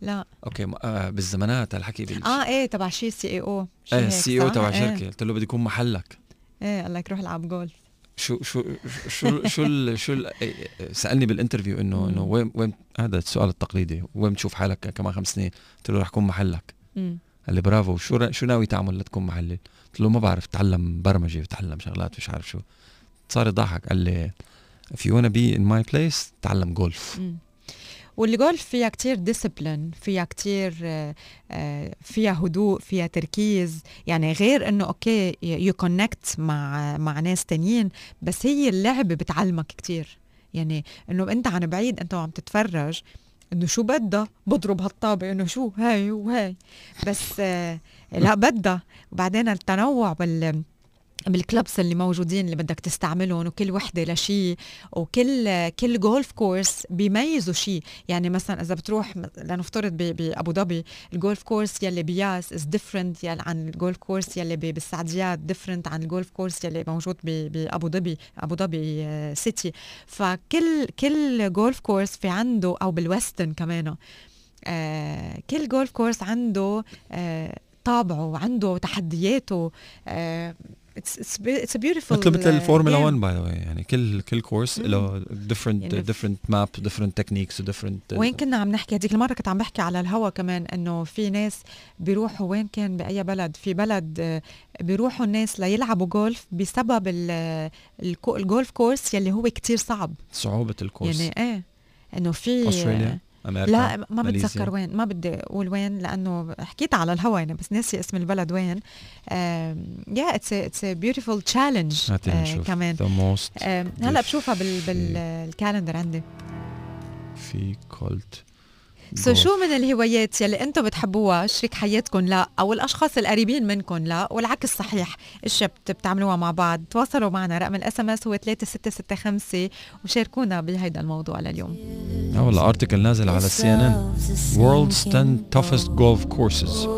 لا.
okay آه بالزمانات هالحكي
بال آه إيه تبع شي CEO
إيه ال CEO تبع شركة. قلت له بدي يكون محلك.
إيه قال لك روح العب جولف.
شو شو شو شو ال شو ال سألني بال interview إنه إنه وين وين هذا السؤال التقليدي وين بتشوف حالك كمان خمس سنين؟ قلت له رح اكون محلك.
قال
لي برافو. شو شو ناوي تعمل لتكون محلي؟ قلت له ما بعرف تعلم برمجة بتعلم شغلات مش عارف شو. صار يضحك. قال لي if you wanna be in my place تعلم جولف.
والجولف فيها كتير discipline فيها كتير فيها هدوء فيها تركيز. يعني غير إنه okay you connect مع مع ناس تانيين بس هي اللعبه بتعلمك كتير. يعني إنه أنت عن بعيد أنت وعم تتفرج إنه شو بدها؟ بضرب هالطابة إنه شو؟ هاي وهاي. بس لا بدها. وبعدين التنوع بال بال clubs اللي موجودين اللي بدك تستعملهم وكل وحدة لشيء وكل كل golf course بيميزوا شيء يعني مثلا إذا بتروح لنفترض بأبو ظبي ال golf course يلي ب Yas is different يلي عن ال golf course يلي بالسعديات different عن ال golf course يلي موجود بأبو ظبي أبو ظبي City فكل كل golf course في عنده أو بال western كمان آه كل golf course عنده آه طابعه وعنده تحدياته it's it's beautiful
مثل مثل الفورمولا 1 by the يعني كل كل course له different different map different techniques و different
وين كنا عم نحكي؟ هذيك المرة كنت عم بحكي على الهوا كمان إنه في ناس بيروحوا وين كان بأي بلد؟ في بلد آه، بيروحوا الناس ليلعبوا جولف بسبب ال golf course يلي هو كتير صعب.
صعوبة ال course
يعني إيه إنه في
استراليا
أمريكا لا ما بتذكر وين ما بدي أقول وين لأنه حكيت على الهوا يعني بس ناسي اسم البلد وين. yeah it's it's beautiful challenge كمان. هلا بشوفها بال بال calendar عندي.
very cool
so so شو من الهوايات يلي أنتم بتحبوها؟ شريك حياتكم لا أو الأشخاص القريبين منكم لا والعكس صحيح. اشياء بتعملوها مع بعض. تواصلوا معنا. رقم ال SMS هو 3665 وشاركونا بهيدا الموضوع لليوم.
آه والله ارتكل نازل على السي ان ان World's 10 toughest golf courses.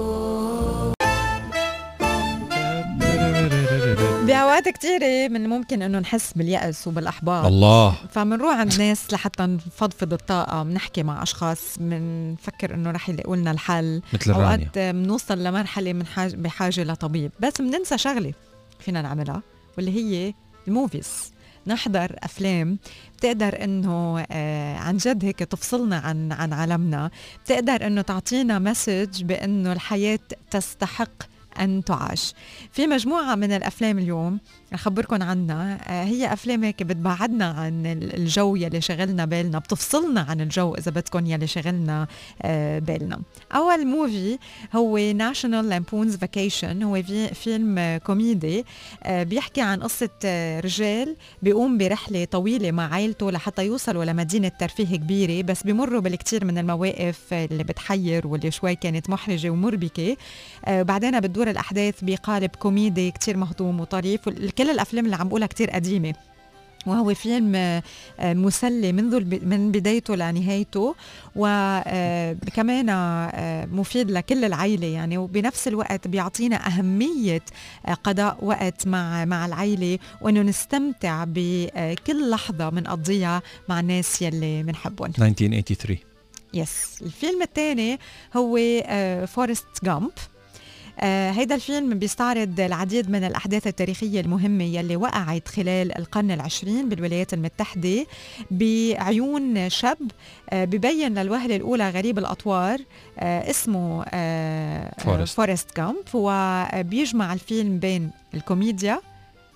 باوقات كثيرة من ممكن إنه نحس باليأس وبالأحباط.
الله.
فبنروح عند ناس لحتى نفضفض الطاقة بنحكي مع أشخاص بنفكر إنه رح يلاقوا لنا الحل.
مثل
أوقات بنوصل لمرحلة من حاجة بحاجة لطبيب. بس بننسى شغلة فينا نعملها واللي هي ال movies. نحضر أفلام. بتقدر إنه آه عن جد هيك تفصلنا عن عن عالمنا. بتقدر إنه تعطينا message بإنه الحياة تستحق أن تعاش. في مجموعة من الأفلام اليوم أخبركم عنها. آه، هي أفلام هيك بتبعدنا عن الجو يلي شغلنا بالنا بتفصلنا عن الجو إذا بدكم يلي شغلنا آه، بالنا. أول movie هو National Lampoon's Vacation هو في فيلم كوميدي آه، بيحكي عن قصة رجال بيقوم برحلة طويلة مع عائلته لحتى يوصلوا لمدينة ترفيه كبيرة بس بمروا بالكثير من المواقف اللي بتحير واللي شوي كانت محرجة ومربكة. بعدين بتدور الأحداث بقالب كوميدي كتير مهضوم وطريف كل الأفلام اللي عم بقولها كتير قديمة. وهو فيلم آه، مسلي منذ من بدايته لنهايته وكمان آه، مفيد لكل العائلة يعني. وبنفس الوقت بيعطينا أهمية آه، قضاء وقت مع مع العائلة وإنه نستمتع بكل لحظة بنقضيها مع الناس يلي بنحبهم
1983
yes الفيلم الثاني هو Forrest Gump آه هيدا الفيلم بيستعرض العديد من الأحداث التاريخية المهمة يلي وقعت خلال القرن العشرين بالولايات المتحدة بعيون شاب آه ببين للوهلة الأولى غريب الأطوار آه اسمه آه Forrest, Forrest Gump وبيجمع الفيلم بين الكوميديا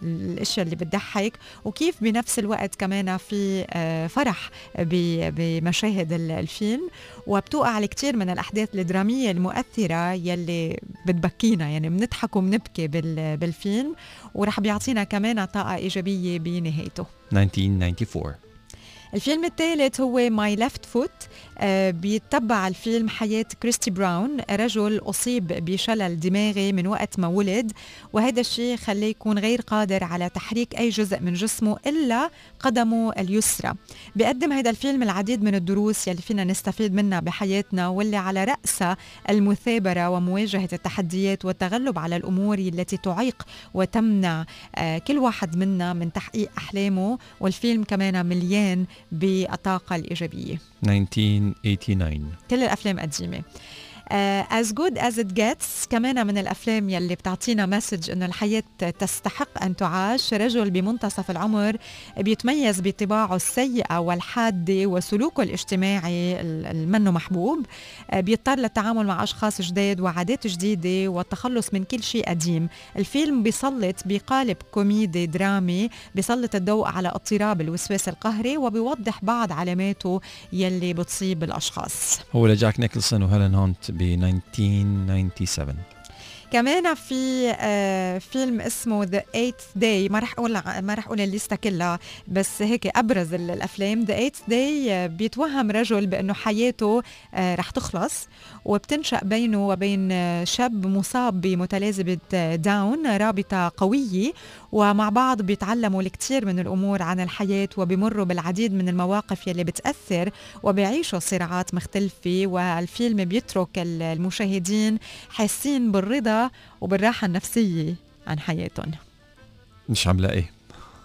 الأشياء اللي بتضحك وكيف بنفس الوقت كمان في آه، فرح بمشاهد الفيلم. وبتوقع على كثير من الأحداث الدرامية المؤثرة يلي بتبكينا يعني بنضحك وبنبكي بالفيلم ورح بيعطينا كمان طاقة إيجابية بنهايته.
1994
الفيلم الثالث هو My Left Foot بيتبع الفيلم حياة كريستي براون رجل أصيب بشلل دماغي من وقت ما ولد. وهذا الشيء خليه يكون غير قادر على تحريك أي جزء من جسمه إلا قدمه اليسرى. بيقدم هذا الفيلم العديد من الدروس يلي فينا نستفيد منها بحياتنا واللي على رأسها المثابرة ومواجهة التحديات والتغلب على الأمور التي تعيق وتمنع آه، كل واحد منا من تحقيق أحلامه. والفيلم كمان مليان بالطاقة الإيجابية.
1989
كل الأفلام قديمة As Good as It Gets كمان من الأفلام يلي بتعطينا message إنه الحياة تستحق أن تعاش. رجل بمنتصف العمر بيتميز بطباعه السيئة والحادة وسلوكه الاجتماعي المنه محبوب. uh, بيضطر للتعامل مع أشخاص جداد وعادات جديدة والتخلص من كل شيء قديم. الفيلم بيسلط بقالب كوميدي درامي بيسلط الضوء على اضطراب الوسواس القهري وبيوضح بعض علاماته يلي بتصيب الأشخاص.
هو لجاك نيكلسون وهيلين هونت ب 1997
كمان في آه فيلم اسمه The Eighth Day ما رح أقول ما رح أقول الليستة كلها بس هيك أبرز الأفلام. The Eighth Day بيتوهم رجل بأنه حياته آه رح تخلص وبتنشأ بينه وبين شاب مصاب بمتلازمة داون رابطة قوية. ومع بعض بيتعلموا الكثير من الأمور عن الحياة وبيمروا بالعديد من المواقف يلي بتأثر وبيعيشوا صراعات مختلفة والفيلم بيترك المشاهدين حاسين بالرضا وبالراحة النفسية عن حياتهم.
مش عم لاقي.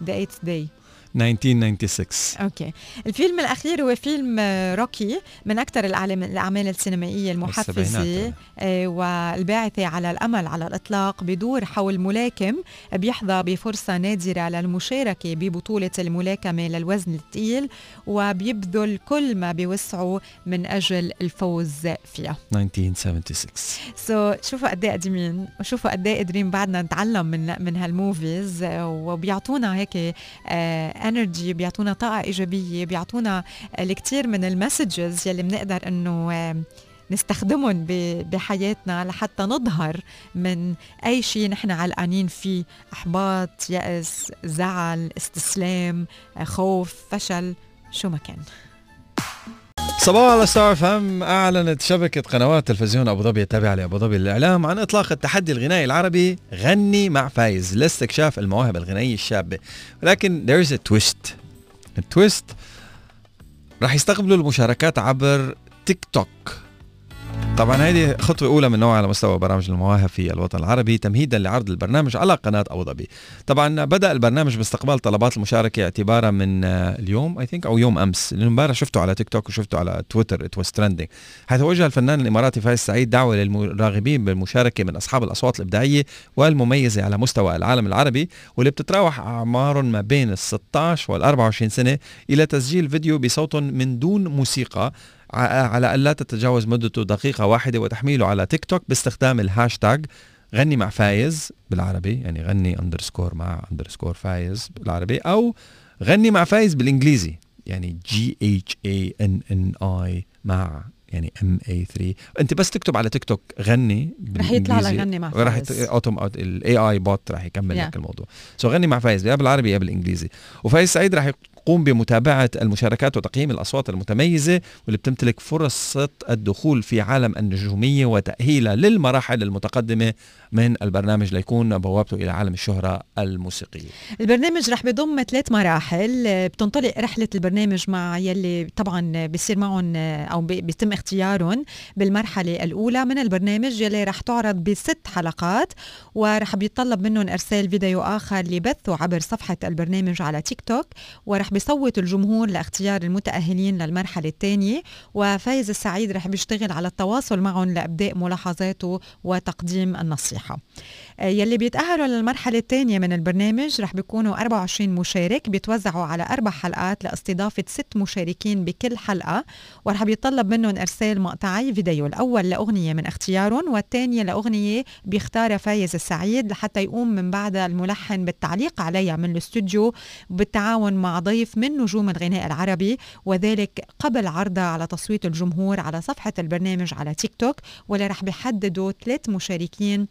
The Eighth Day
1996
okay. الفيلم الأخير هو فيلم آه، روكي من أكثر الأعمال السينمائية المحفزة آه، والباعثة على الأمل على الإطلاق بدور حول ملاكم بيحظى بفرصة نادرة للمشاركة ببطولة الملاكمة للوزن الثقيل وبيبذل كل ما بيوسعه من أجل الفوز فيها.
1976
so so, شوفوا قد إيه قديمين وشوفوا قد إيه قادرين بعدنا نتعلم من من هال movies وبيعطونا هيك energy بيعطونا طاقة إيجابية بيعطونا الكثير من ال messages يلي بنقدر إنه نستخدمهم بحياتنا لحتى نظهر من أي شيء نحن علقانين فيه إحباط يأس زعل استسلام خوف فشل شو ما كان.
صباح على ستار أف إم أعلنت شبكة قنوات تلفزيون أبو ظبي التابعة لأبو ظبي للإعلام عن إطلاق التحدي الغنائي العربي غني مع فايز لاستكشاف المواهب الغنائية الشابه ولكن there is a twist. ال twist راح يستقبلوا المشاركات عبر تيك توك. طبعا هذه خطوة أولى من نوعها على مستوى برامج المواهب في الوطن العربي تمهيدا لعرض البرنامج على قناة أبو ظبي. طبعا بدأ البرنامج باستقبال طلبات المشاركة اعتبارا من آه، اليوم I think أو يوم أمس. لأنه امبارح شفته على تيك توك وشفته على تويتر it was trending حيث وجه الفنان الإماراتي فايز سعيد دعوة للراغبين بالمشاركة من أصحاب الأصوات الإبداعية والمميزة على مستوى العالم العربي واللي بتتراوح أعمارهم ما بين ال 16 وال 24 سنة إلى تسجيل فيديو بصوت من دون موسيقى. على ألا تتجاوز مدته دقيقة واحدة وتحميله على تيك توك باستخدام الهاشتاج غني مع فايز بالعربي يعني غني underscore مع underscore فايز بالعربي أو غني مع فايز بالإنجليزي يعني جي اتش اي ان ان اي مع يعني M A 3 أنت بس تكتب على تيك توك غني
رح يطلع لك غني مع فايز.
رح auto ال AI bot رح يكمل yeah. لك الموضوع. so غني مع فايز يا بالعربي يا بالإنجليزي. وفايز سعيد رح تقوم بمتابعة المشاركات وتقييم الأصوات المتميزة واللي بتمتلك فرصة الدخول في عالم النجومية وتأهيلها للمراحل المتقدمة من البرنامج ليكون بوابته إلى عالم الشهرة الموسيقية.
البرنامج رح بضم ثلاث مراحل. بتنطلق رحلة البرنامج مع يلي طبعا بيصير معهم أو بيتم اختيارهم بالمرحلة الأولى من البرنامج يلي رح تعرض بست حلقات ورح بيتطلب منهم إرسال فيديو آخر لبثه عبر صفحة البرنامج على تيك توك ورح بيصوت الجمهور لاختيار المتأهلين للمرحلة الثانية وفايز السعيد رح بيشتغل على التواصل معهم لإبداء ملاحظاته وتقديم النصيحة. آه، يلي بيتأهلوا للمرحلة الثانية من البرنامج رح بيكونوا 24 مشارك بيتوزعوا على أربع حلقات لاستضافة ست مشاركين بكل حلقة ورح بيطلب منهم إرسال مقطعي فيديو الأول لأغنية من اختيارهم والثانية لأغنية بيختارها فايز السعيد لحتى يقوم من بعدها الملحن بالتعليق عليها من الاستوديو بالتعاون مع ضيف من نجوم الغناء العربي وذلك قبل عرضها على تصويت الجمهور على صفحة البرنامج على تيك توك واللي رح بيحددوا ثلاث مشاركين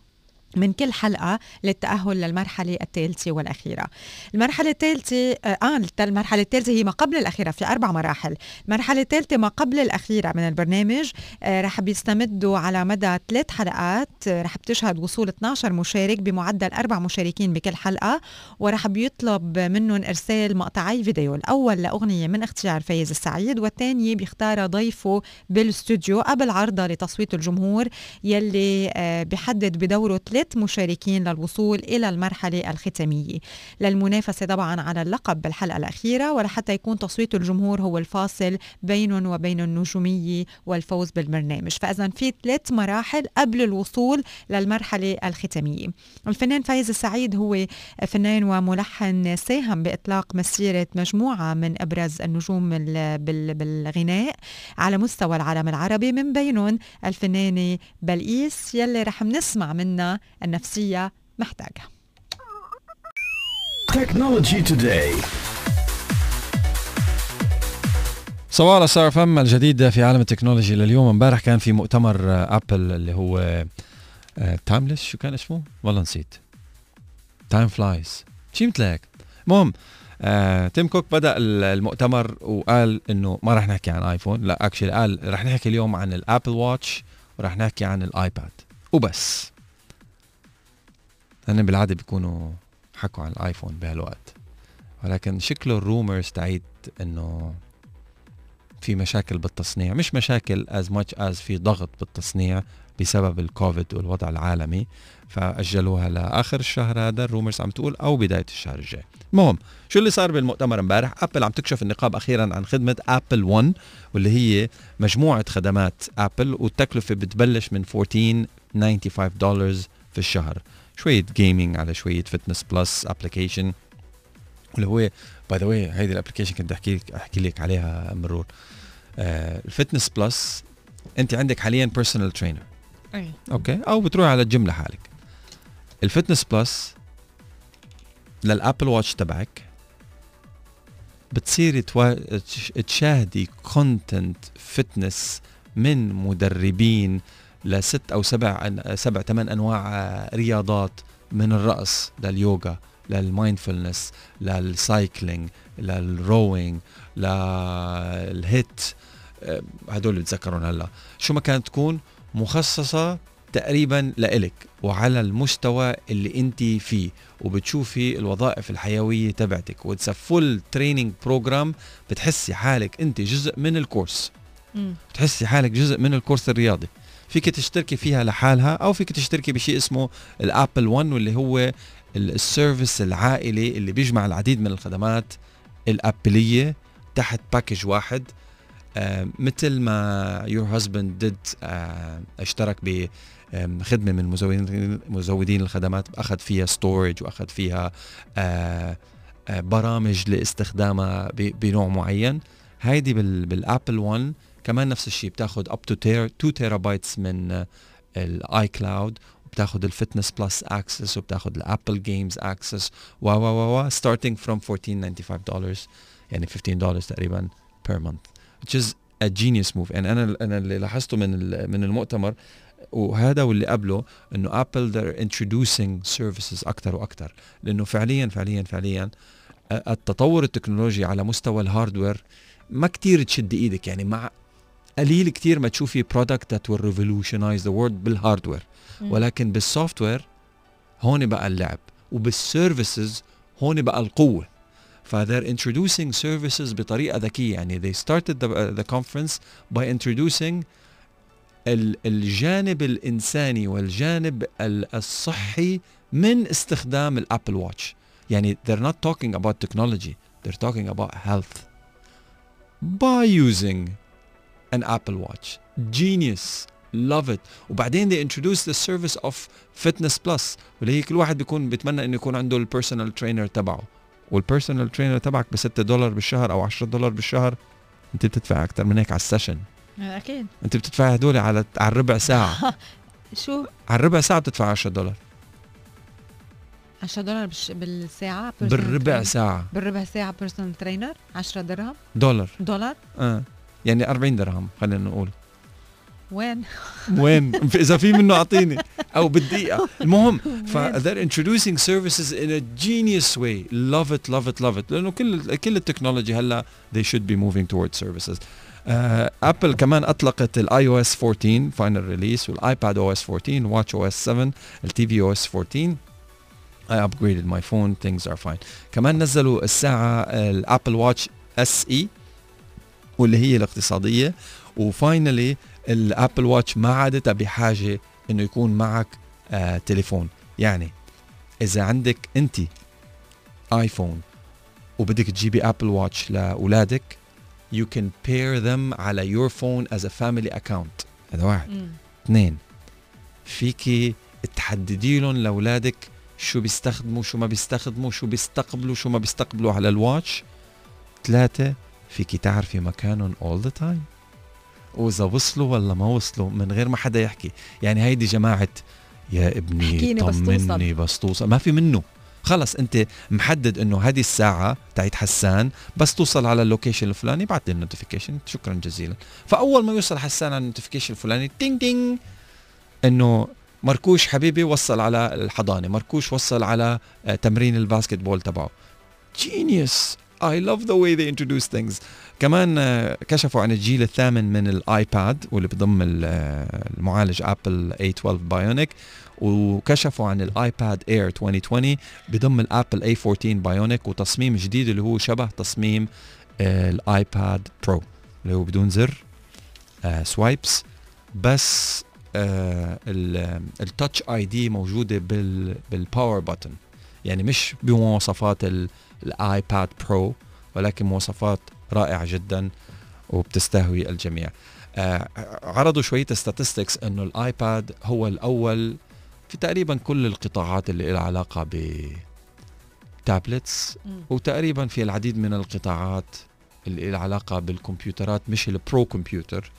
من كل حلقة للتأهل للمرحلة الثالثة والأخيرة. المرحلة الثالثة آه،, آه المرحلة الثالثة هي ما قبل الأخيرة في أربع مراحل. المرحلة الثالثة ما قبل الأخيرة من البرنامج آه رح بيستمدوا على مدى ثلاث حلقات آه رح بتشهد وصول 12 مشارك بمعدل أربع مشاركين بكل حلقة ورح بيطلب منهم إرسال مقطعي فيديو. الأول لأغنية من اختيار فايز السعيد والثانية بيختارها ضيفه بالاستوديو قبل عرضها لتصويت الجمهور يلي آه بيحدد بدوره ثلاث ثلاث مشاركين للوصول إلى المرحلة الختامية. للمنافسة طبعا على اللقب بالحلقة الأخيرة ولحتى يكون تصويت الجمهور هو الفاصل بينهم وبين النجومية والفوز بالبرنامج. فإذا في ثلاث مراحل قبل الوصول للمرحلة الختامية. الفنان فايز السعيد هو فنان وملحن ساهم بإطلاق مسيرة مجموعة من أبرز النجوم بالغناء على مستوى العالم العربي من بينهم الفنانة بلقيس يلي رح نسمع منها النفسية محتاجة. technology today
صباحو ستار أف أم الجديد في عالم ال technology لليوم. امبارح كان في مؤتمر Apple اللي هو timeless شو كان اسمه؟ والله نسيت. Time Flies شي مثل هيك المهم آه، تيم كوك بدأ المؤتمر وقال إنه ما راح نحكي عن iPhone. لا actually قال راح نحكي اليوم عن ال Apple Watch وراح نحكي عن ال iPad. وبس. هن بالعادة بيكونوا حكوا عن ال iPhone بهالوقت. ولكن شكله ال rumors تعيد إنه في مشاكل بالتصنيع. مش مشاكل as much as في ضغط بالتصنيع بسبب الكوفيد والوضع العالمي. فأجلوها لآخر الشهر هذا ال rumors عم تقول أو بداية الشهر الجاي. المهم شو اللي صار بالمؤتمر امبارح؟ Apple عم تكشف النقاب أخيرا عن خدمة Apple 1 واللي هي مجموعة خدمات Apple والتكلفة بتبلش من 1495 دولار في الشهر. شوية gaming على شوية Fitness Plus application واللي هو by the way هيدي ال application كنت أحكي لك أحكي لك عليها مرور. آه ال Fitness Plus أنت عندك حاليا personal trainer
أي.
okay؟ أو بتروح على الجيم لحالك. ال Fitness Plus لل Apple Watch تبعك بتصيري توا... تشاهدي content fitness من مدربين لست أو سبع سبع ثمان أنواع رياضات من الرقص لليوغا للمايندفولنس للسايكلينج للروينج للهيت آه، هدول بتذكرون هلا. شو ما كانت تكون مخصصة تقريبا لإلك وعلى المستوى اللي أنت فيه وبتشوفي الوظائف الحيوية تبعتك it's full training program بتحسي حالك أنت جزء من الكورس.
مم.
بتحسي حالك جزء من الكورس الرياضي. فيك تشتركي فيها لحالها أو فيك تشتركي بشيء اسمه ال Apple 1 واللي هو ال- ال service العائلي اللي بيجمع العديد من الخدمات الأبلية تحت package واحد. آه مثل ما your husband did اشترك ب خدمة من مزودين مزودين الخدمات أخذ فيها storage وأخذ فيها آه آه برامج لاستخدامها بنوع معين. هيدي بال بال Apple 1 كمان نفس الشيء بتاخذ up to 2 terabytes من ال iCloud وبتاخذ ال Fitness Plus access وبتاخذ ال Apple Games access و و و starting from 1495 دولار يعني 15 دولار تقريبا per month which is a genius move. يعني أنا أنا اللي لاحظته من من المؤتمر وهذا واللي قبله إنه Apple they're introducing services أكثر وأكثر لأنه فعليا فعليا فعليا ا- التطور التكنولوجي على مستوى ال hardware ما كتير تشد إيدك يعني مع قليل كتير ما تشوفي product that will revolutionize the world بال
hardware
ولكن بال software هون بقى اللعب وبال services هون بقى القوة. ف they're introducing services بطريقة ذكية. يعني ذي started ذا كونفرنس باي conference الجانب الإنساني والجانب الصحي من استخدام ال Apple Watch يعني they're not talking about technology they're talking about health by using an Apple Watch. Genius. Love it. وبعدين they introduce the service of fitness plus واللي هي كل واحد بيكون بيتمنى إنه يكون عنده ال personal trainer تبعه. وال personal trainer تبعك ب 6 دولار بالشهر أو 10 دولار بالشهر. أنت بتدفع أكثر من هيك على ال
session.
أكيد. أنت بتدفع هدول على على الربع ساعة.
شو؟
على الربع ساعة بتدفع 10 دولار.
10 دولار بالش... personal
بالربع. ساعة.
بالربع ساعة personal trainer 10 درهم؟
دولار.
دولار؟
آه. يعني 40 درهم خلينا نقول.
وين؟
وين؟ إذا في منه أعطيني. أو بالدقيقة. المهم ف they're introducing services in a genius way. Love it love it love it. لأنه كل كل ال technology هلأ they should be moving towards services. Apple uh, كمان أطلقت ال iOS 14 final release وال iPad OS 14 Watch OS 7 ال TV OS 14 I upgraded my phone. Things are fine. كمان نزلوا الساعة ال Apple Watch SE واللي هي الاقتصادية. و finally ال Apple Watch ما عادتها بحاجة إنه يكون معك آه تليفون. يعني إذا عندك أنت iPhone وبدك تجيبي Apple Watch لأولادك you can pair them على your phone as a family account. هذا واحد.
مم.
اثنين فيكي تحددي لهم لأولادك شو بيستخدموا شو ما بيستخدموا شو بيستقبلوا شو ما بيستقبلوا على ال watch ثلاثة فيكي تعرفي مكانهم all the time وإذا وصلوا ولا ما وصلوا من غير ما حدا يحكي. يعني هيدي جماعة يا ابني طمني بس توصل. ما في منه. خلص أنت محدد إنه هذه الساعة تاعت حسان بس توصل على ال location الفلاني بعت لي ال notification شكرا جزيلا. فأول ما يوصل حسان على ال notification الفلاني ding ding إنه مركوش حبيبي وصل على الحضانة مركوش وصل على آه، تمرين ال basketball تبعه. Genius. I love the way they introduce things. كمان آه، كشفوا عن الجيل الثامن من ال iPad واللي بضم آه، المعالج Apple A12 Bionic وكشفوا عن ال iPad Air 2020 بضم ال Apple A14 Bionic وتصميم جديد اللي هو شبه تصميم آه، ال iPad Pro اللي هو بدون زر swipes بس ال Touch ID موجودة بال بالباور بutton يعني مش بمواصفات ال iPad Pro ولكن مواصفات رائعة جدا وبتستهوي الجميع. آه عرضوا شوية statistics إنه ال iPad هو الأول في تقريبا كل القطاعات اللي لها علاقة ب tablets وتقريبا في العديد من القطاعات اللي لها علاقة بالكمبيوترات مش ال pro computer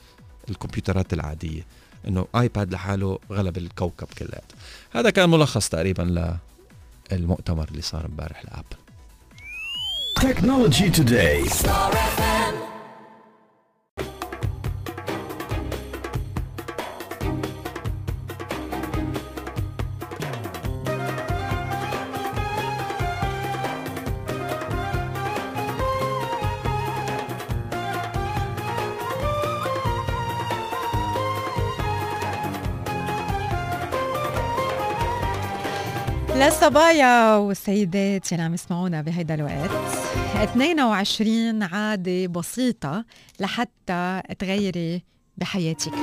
الكمبيوترات العادية. إنه iPad لحاله غلب الكوكب كلياته هذا كان ملخص تقريبا للمؤتمر اللي صار امبارح ل Apple.
Technology Today
للصبايا والسيدات يلي عم يسمعونا بهيدا الوقت. 22 عادة بسيطة لحتى تغيري بحياتك.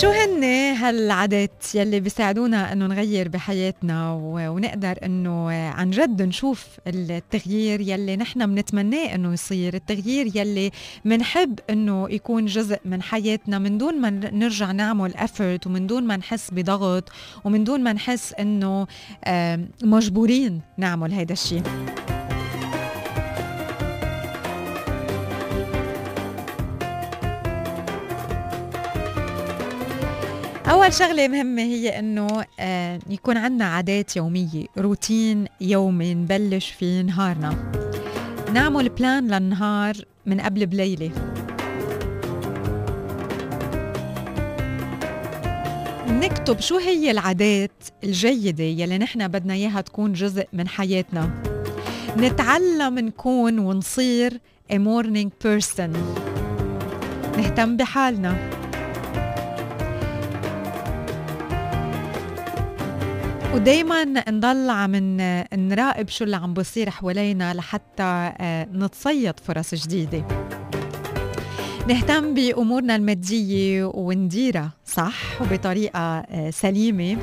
شو هن هالعادات يلي بيساعدونا انه نغير بحياتنا ونقدر انه عن جد نشوف التغيير يلي نحن بنتمناه انه يصير التغيير يلي بنحب انه يكون جزء من حياتنا من دون ما نرجع نعمل افورت ومن دون ما نحس بضغط ومن دون ما نحس انه مجبورين نعمل هيدا الشيء أول شغلة مهمة هي إنه آه، يكون عندنا عادات يومية روتين يومي نبلش فيه نهارنا. نعمل بلان للنهار من قبل بليلة. نكتب شو هي العادات الجيدة يلي نحن بدنا إياها تكون جزء من حياتنا. نتعلم نكون ونصير a morning person. نهتم بحالنا. ودايما نضل عم نراقب شو اللي عم بصير حوالينا لحتى آه، نتصيد فرص جديدة. نهتم بأمورنا المادية ونديرها صح؟ وبطريقة آه، سليمة.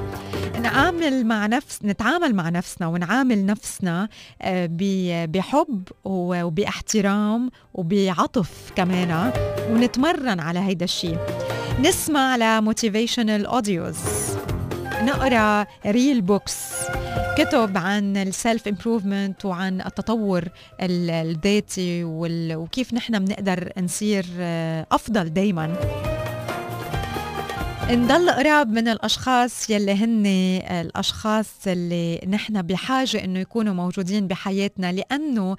نعامل مع نفس نتعامل مع نفسنا ونعامل نفسنا آه، بحب وباحترام وبعطف كمان ونتمرن على هيدا الشيء نسمع ل motivational audios نقرأ real books كتب عن ال self improvement وعن التطور الذاتي وكيف نحن بنقدر نصير آه، أفضل دائما نضل قراب من الأشخاص يلي هن الأشخاص اللي نحن بحاجة إنه يكونوا موجودين بحياتنا لأنه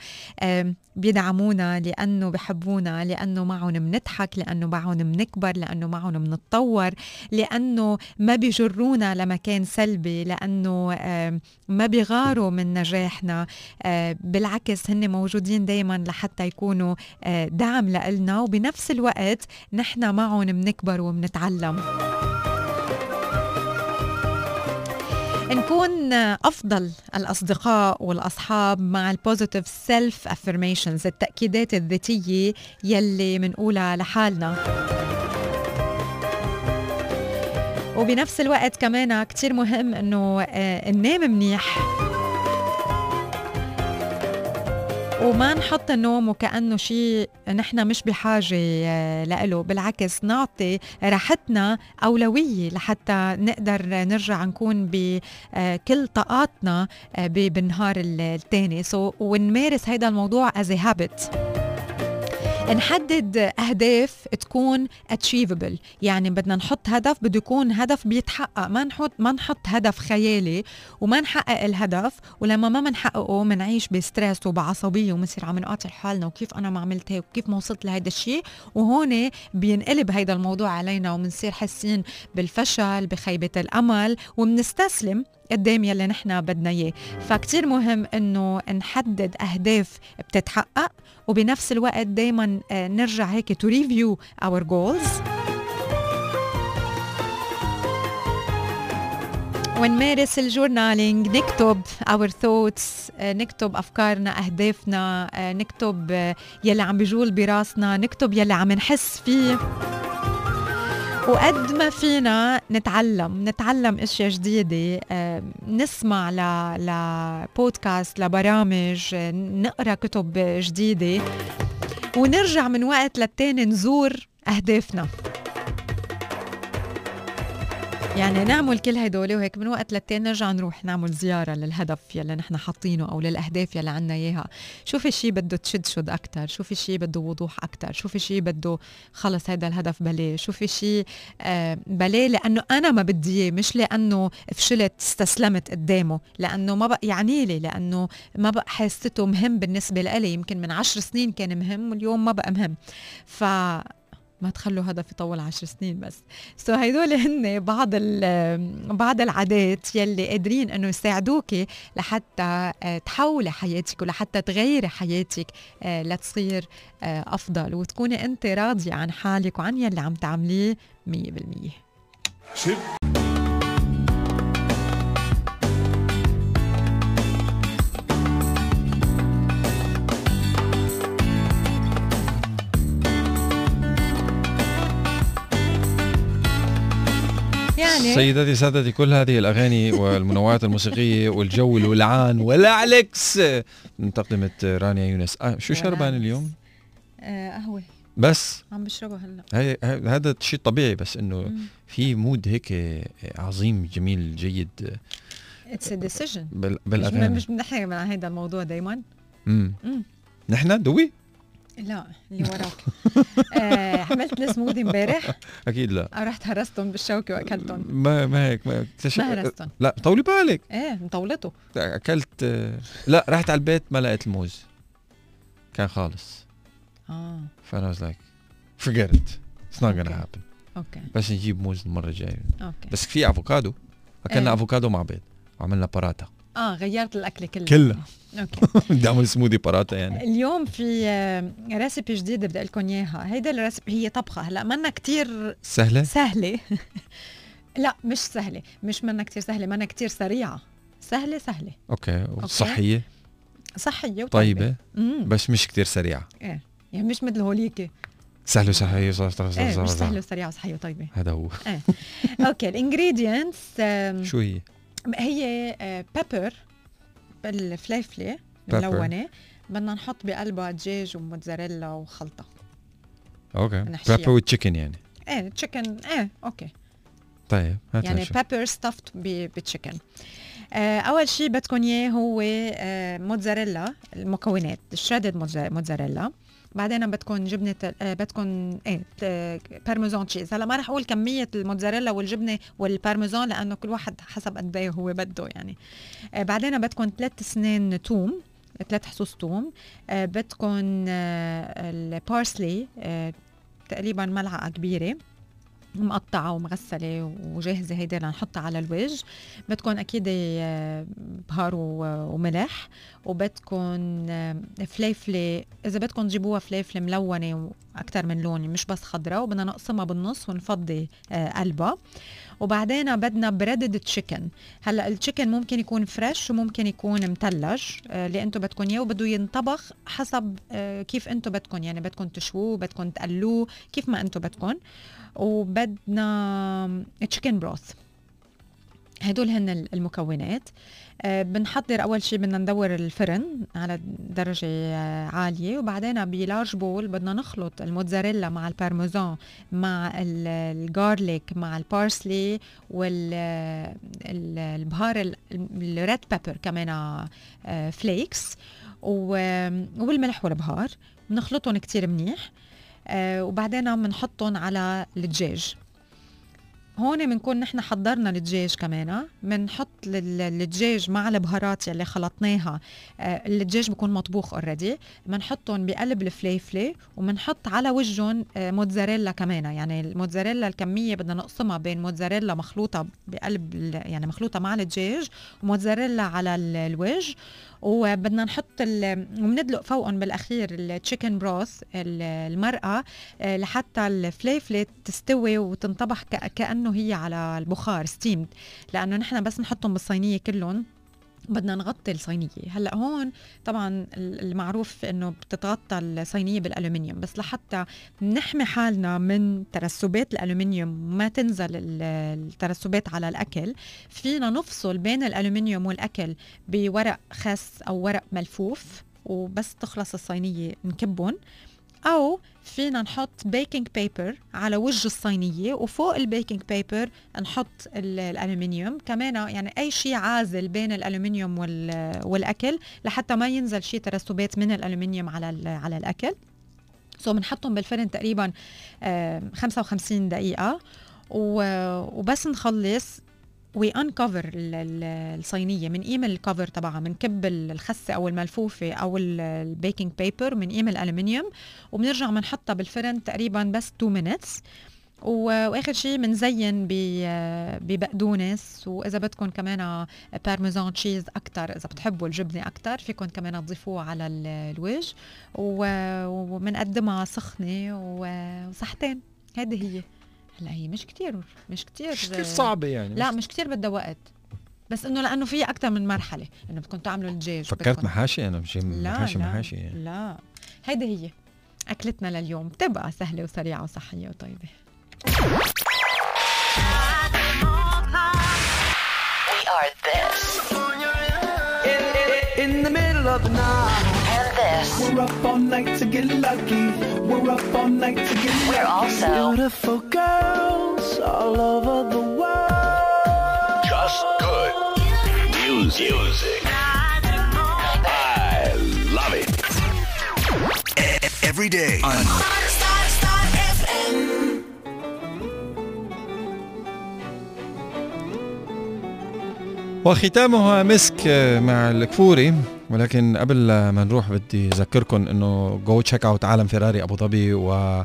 بيدعمونا لأنه بحبونا لأنه معهم بنضحك لأنه معهم بنكبر لأنه معهم بنتطور لأنه ما بيجرونا لمكان سلبي لأنه ما بيغاروا من نجاحنا. بالعكس هن موجودين دائما لحتى يكونوا دعم لنا وبنفس الوقت نحن معهم بنكبر وبنتعلم نكون أفضل الأصدقاء والأصحاب مع ال positive self affirmations التأكيدات الذاتية يلي منقولها لحالنا. وبنفس الوقت كمان كتير مهم إنه آه، ننام منيح. وما نحط النوم وكأنه شيء نحن مش بحاجة آه، لإله. بالعكس نعطي راحتنا أولوية لحتى نقدر نرجع نكون بكل طاقاتنا آه، بالنهار الثاني so, ونمارس هذا الموضوع as a habit. نحدد أهداف تكون achievable. يعني بدنا نحط هدف بده يكون هدف بيتحقق. ما نحط ما نحط هدف خيالي وما نحقق الهدف. ولما ما بنحققه بنعيش بستريس وبعصبية وبنصير عم نقاطع حالنا وكيف أنا ما عملت هيك وكيف ما وصلت لهذا الشيء. وهون بينقلب هيدا الموضوع علينا وبنصير حاسين بالفشل بخيبة الأمل. وبنستسلم قدام يلي نحن بدنا إياه. فكتير مهم إنه نحدد أهداف بتتحقق وبنفس الوقت دائما آه، نرجع هيك to review our goals ونمارس ال journaling نكتب our thoughts نكتب أفكارنا أهدافنا آه، نكتب آه، يلي عم بيجول براسنا نكتب يلي عم نحس فيه. وقد ما فينا نتعلم نتعلم أشياء جديدة نسمع ل لبودكاست لبرامج نقرأ كتب جديدة ونرجع من وقت للتاني نزور أهدافنا. يعني نعمل كل هدول وهيك من وقت للتاني نرجع نروح نعمل زيارة للهدف يلي نحن حاطينه أو للأهداف يلي عنا إياها. شو في شيء بده تشدشد أكثر شو في شيء بده وضوح أكثر شو في شيء بده خلص هذا الهدف بلاه شو في شيء آه بلاه لأنه أنا ما بدي إياه مش لأنه فشلت استسلمت قدامه لأنه ما بقى يعني لي لأنه ما بقى حسيته مهم بالنسبة لي يمكن من عشر سنين كان مهم واليوم ما بقى مهم. ف ما تخلوا هدف يطول عشر سنين بس. سو so هيدول هن بعض بعض العادات يلي قادرين إنه يساعدوك لحتى آه، تحولي حياتك ولحتى تغيري حياتك آه، لتصير آه، أفضل وتكوني أنت راضية عن حالك وعن يلي عم تعمليه 100%
يعني. سيداتي سادتي كل هذه الأغاني والمنوعات الموسيقية والجو الولعان والالكس من تقدمه رانيا يونس. آه شو شربان اليوم؟
آه قهوة.
بس؟
عم بشربها
هلا. هذا شيء طبيعي بس إنه في مود هيك عظيم جميل جيد.
اتس ديسيجن
بالأغاني.
مش بنحكي عن هذا الموضوع دائما
امم نحن دوي؟
لا اللي وراك. آه عملت لي سموذي امبارح؟
أكيد لا.
رحت هرستهم بالشوكة وأكلتهم.
ما ما هيك ما
ما هرستهم.
لا طولي بالك.
إيه مطولته.
أكلت لا رحت على البيت ما لقيت الموز. كان خالص.
آه.
فانا was like forget it. It's not gonna happen.
أوكي
بس نجيب موز المرة الجاية.
أوكي
بس في أفوكادو. أكلنا إيه. أفوكادو مع بيض. وعملنا باراتا
آه غيرت الأكل كله.
كلها
أوكي.
بدي اعمل سموذي باراتا يعني.
اليوم في recipe جديدة بدي لكم إياها. هيدا ال recipe هي طبخة. هلأ منا كتير
سهلة؟
سهلة. لا مش سهلة. مش منا كتير سهلة منا كتير سريعة. سهلة سهلة.
أوكي. وصحيه
صحية؟
وطيبة. طيبة؟ بس مش كتير سريعة.
إيه. يعني مش مثل هوليكي
سهل وصحية
إيه مش سهل وسريعة وصحية وطيبة.
هذا هو.
إيه. أوكي ال ingredients
شو هي؟
هي pepper آه، الفليفله الملونه بدنا نحط بقلبها دجاج وموتزاريلا وخلطة.
أوكي. pepper و chicken يعني.
إيه chicken إيه أوكي.
طيب
يعني pepper stuffed ب chicken آه أول شيء بدكم إياه هو آه موتزاريلا المكونات ال shredded موتزاريلا بعدين بدكم جبنة آه، بدكم إيه Parmesan cheese. هلا ما رح أقول كمية الموتزاريلا والجبنة والبارميزان لأنه كل واحد حسب قد إيه هو بده يعني. آه، بعدين بدكم ثلاث سنين توم ثلاث فصوص توم. آه، بدكم ال parsley تقريبا ملعقة كبيرة. مقطعة ومغسلة وجاهزة هيدي لنحطها على الوجه. بدكم أكيد آه، بهار وملح وبدكم آه، فليفلة إذا بدكم تجيبوها فليفلة ملونة أكثر من لون مش بس خضراء وبدنا نقسمها بالنص ونفضي آه، قلبها. وبعدين بدنا بريدد تشيكن هلأ التشيكن ممكن يكون فريش وممكن يكون مثلج اللي أنتم بدكم إياه وبده ينطبخ حسب كيف أنتم بدكم. يعني بدكم تشووه بدكم تقلوه كيف ما أنتم بدكم. وبدنا تشيكن بروث هدول هن المكونات. أه بنحضر أول شيء بدنا ندور الفرن على درجة آه، عالية وبعدين ب large bowl بدنا نخلط الموتزاريلا مع البارميزان مع ال garlic مع ال parsley والبهار ال red pepper كمان flakes وبالملح والبهار. بنخلطهم كتير منيح. آه وبعدين بنحطهم على الدجاج. هون بنكون نحن حضرنا الدجاج كمان بنحط الدجاج مع البهارات يلي خلطناها. آه، الدجاج بكون مطبوخ already بنحطهم بقلب الفليفلة وبنحط على وجههم آه، موتزاريلا كمان. يعني الموتزاريلا الكمية بدنا نقسمها بين موتزاريلا مخلوطة بقلب يعني مخلوطة مع الدجاج وموتزاريلا على الوجه. وبدنا نحط وبندلق فوقهم بالأخير ال chicken broth المرقة آه، لحتى الفليفلة تستوي وتنطبخ كأنه هي على البخار steamed لأنه نحن بس نحطهم بالصينية كلهم. بدنا نغطي الصينية. هلأ هون طبعا المعروف إنه بتتغطى الصينية بالألومنيوم بس لحتى نحمي حالنا من ترسبات الألومنيوم ما تنزل الترسبات على الأكل فينا نفصل بين الألومنيوم والأكل بورق خس أو ورق ملفوف وبس تخلص الصينية نكبهم أو فينا نحط baking paper على وجه الصينية وفوق ال baking paper نحط الألومنيوم كمان يعني أي شيء عازل بين الألومنيوم والأكل لحتى ما ينزل شيء ترسبات من الألومنيوم على على الأكل. so بنحطهم بالفرن تقريبا 55 دقيقة. وبس نخلص. we uncover الصينية منقيم ال cover تبعها بنكب الخسه أو الملفوفة أو ال baking paper منقيم الالومنيوم وبنرجع بنحطها بالفرن تقريبا بس 2 minutes وآخر شيء بنزين ببقدونس وإذا بدكم كمان بارميزان تشيز أكثر إذا بتحبوا الجبنة أكثر فيكم كمان تضيفوه على الوجه. وبنقدمها سخنة وصحتين. هيدي هي. هلا هي مش كتير مش كتير
مش كتير صعبة يعني
لا مش كتير بدها وقت بس إنه لأنه في أكثر من مرحلة إنه بدكم تعملوا الدجاج
فكرت محاشي أنا مش محاشي
لا
محاشي يعني.
لا هيدي هي أكلتنا لليوم بتبقى سهلة وسريعة وصحية وطيبة We are this. In, in, in the middle of the night. this. We're up all night to get lucky. We're up all night to get lucky. We're also beautiful girls all over the world. Just good music. music. I love it. Every day on وختامها مسك مع الكفوري ولكن قبل ما نروح بدي اذكركم إنه go check out عالم فيراري أبو ظبي و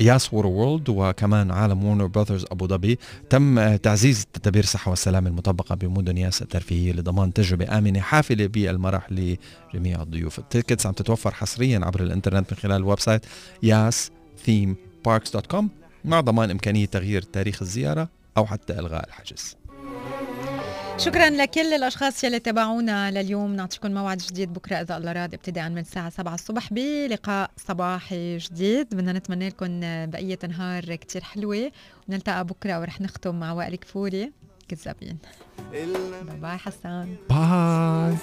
ياس ووتر وورلد وكمان عالم وورنر براذرز أبو ظبي. تم تعزيز تدابير الصحة والسلامة المطبقة بمدن ياس الترفيهيه لضمان تجربة آمنة حافلة بالمرح لجميع الضيوف. ال tickets عم تتوفر حصريا عبر الإنترنت من خلال ال website ياس ثيم باركس dot com مع ضمان إمكانية تغيير تاريخ الزيارة أو حتى إلغاء الحجز. شكرا لكل الأشخاص يلي تابعونا لليوم. نعطيكم موعد جديد بكرة إذا الله راد ابتداء من الساعة 7 الصبح بلقاء صباحي جديد. بدنا نتمنى لكم بقية نهار كتير حلوة. ونلتقى بكرة ورح نختم مع وائل كفوري. كذابين. bye bye حسان. bye.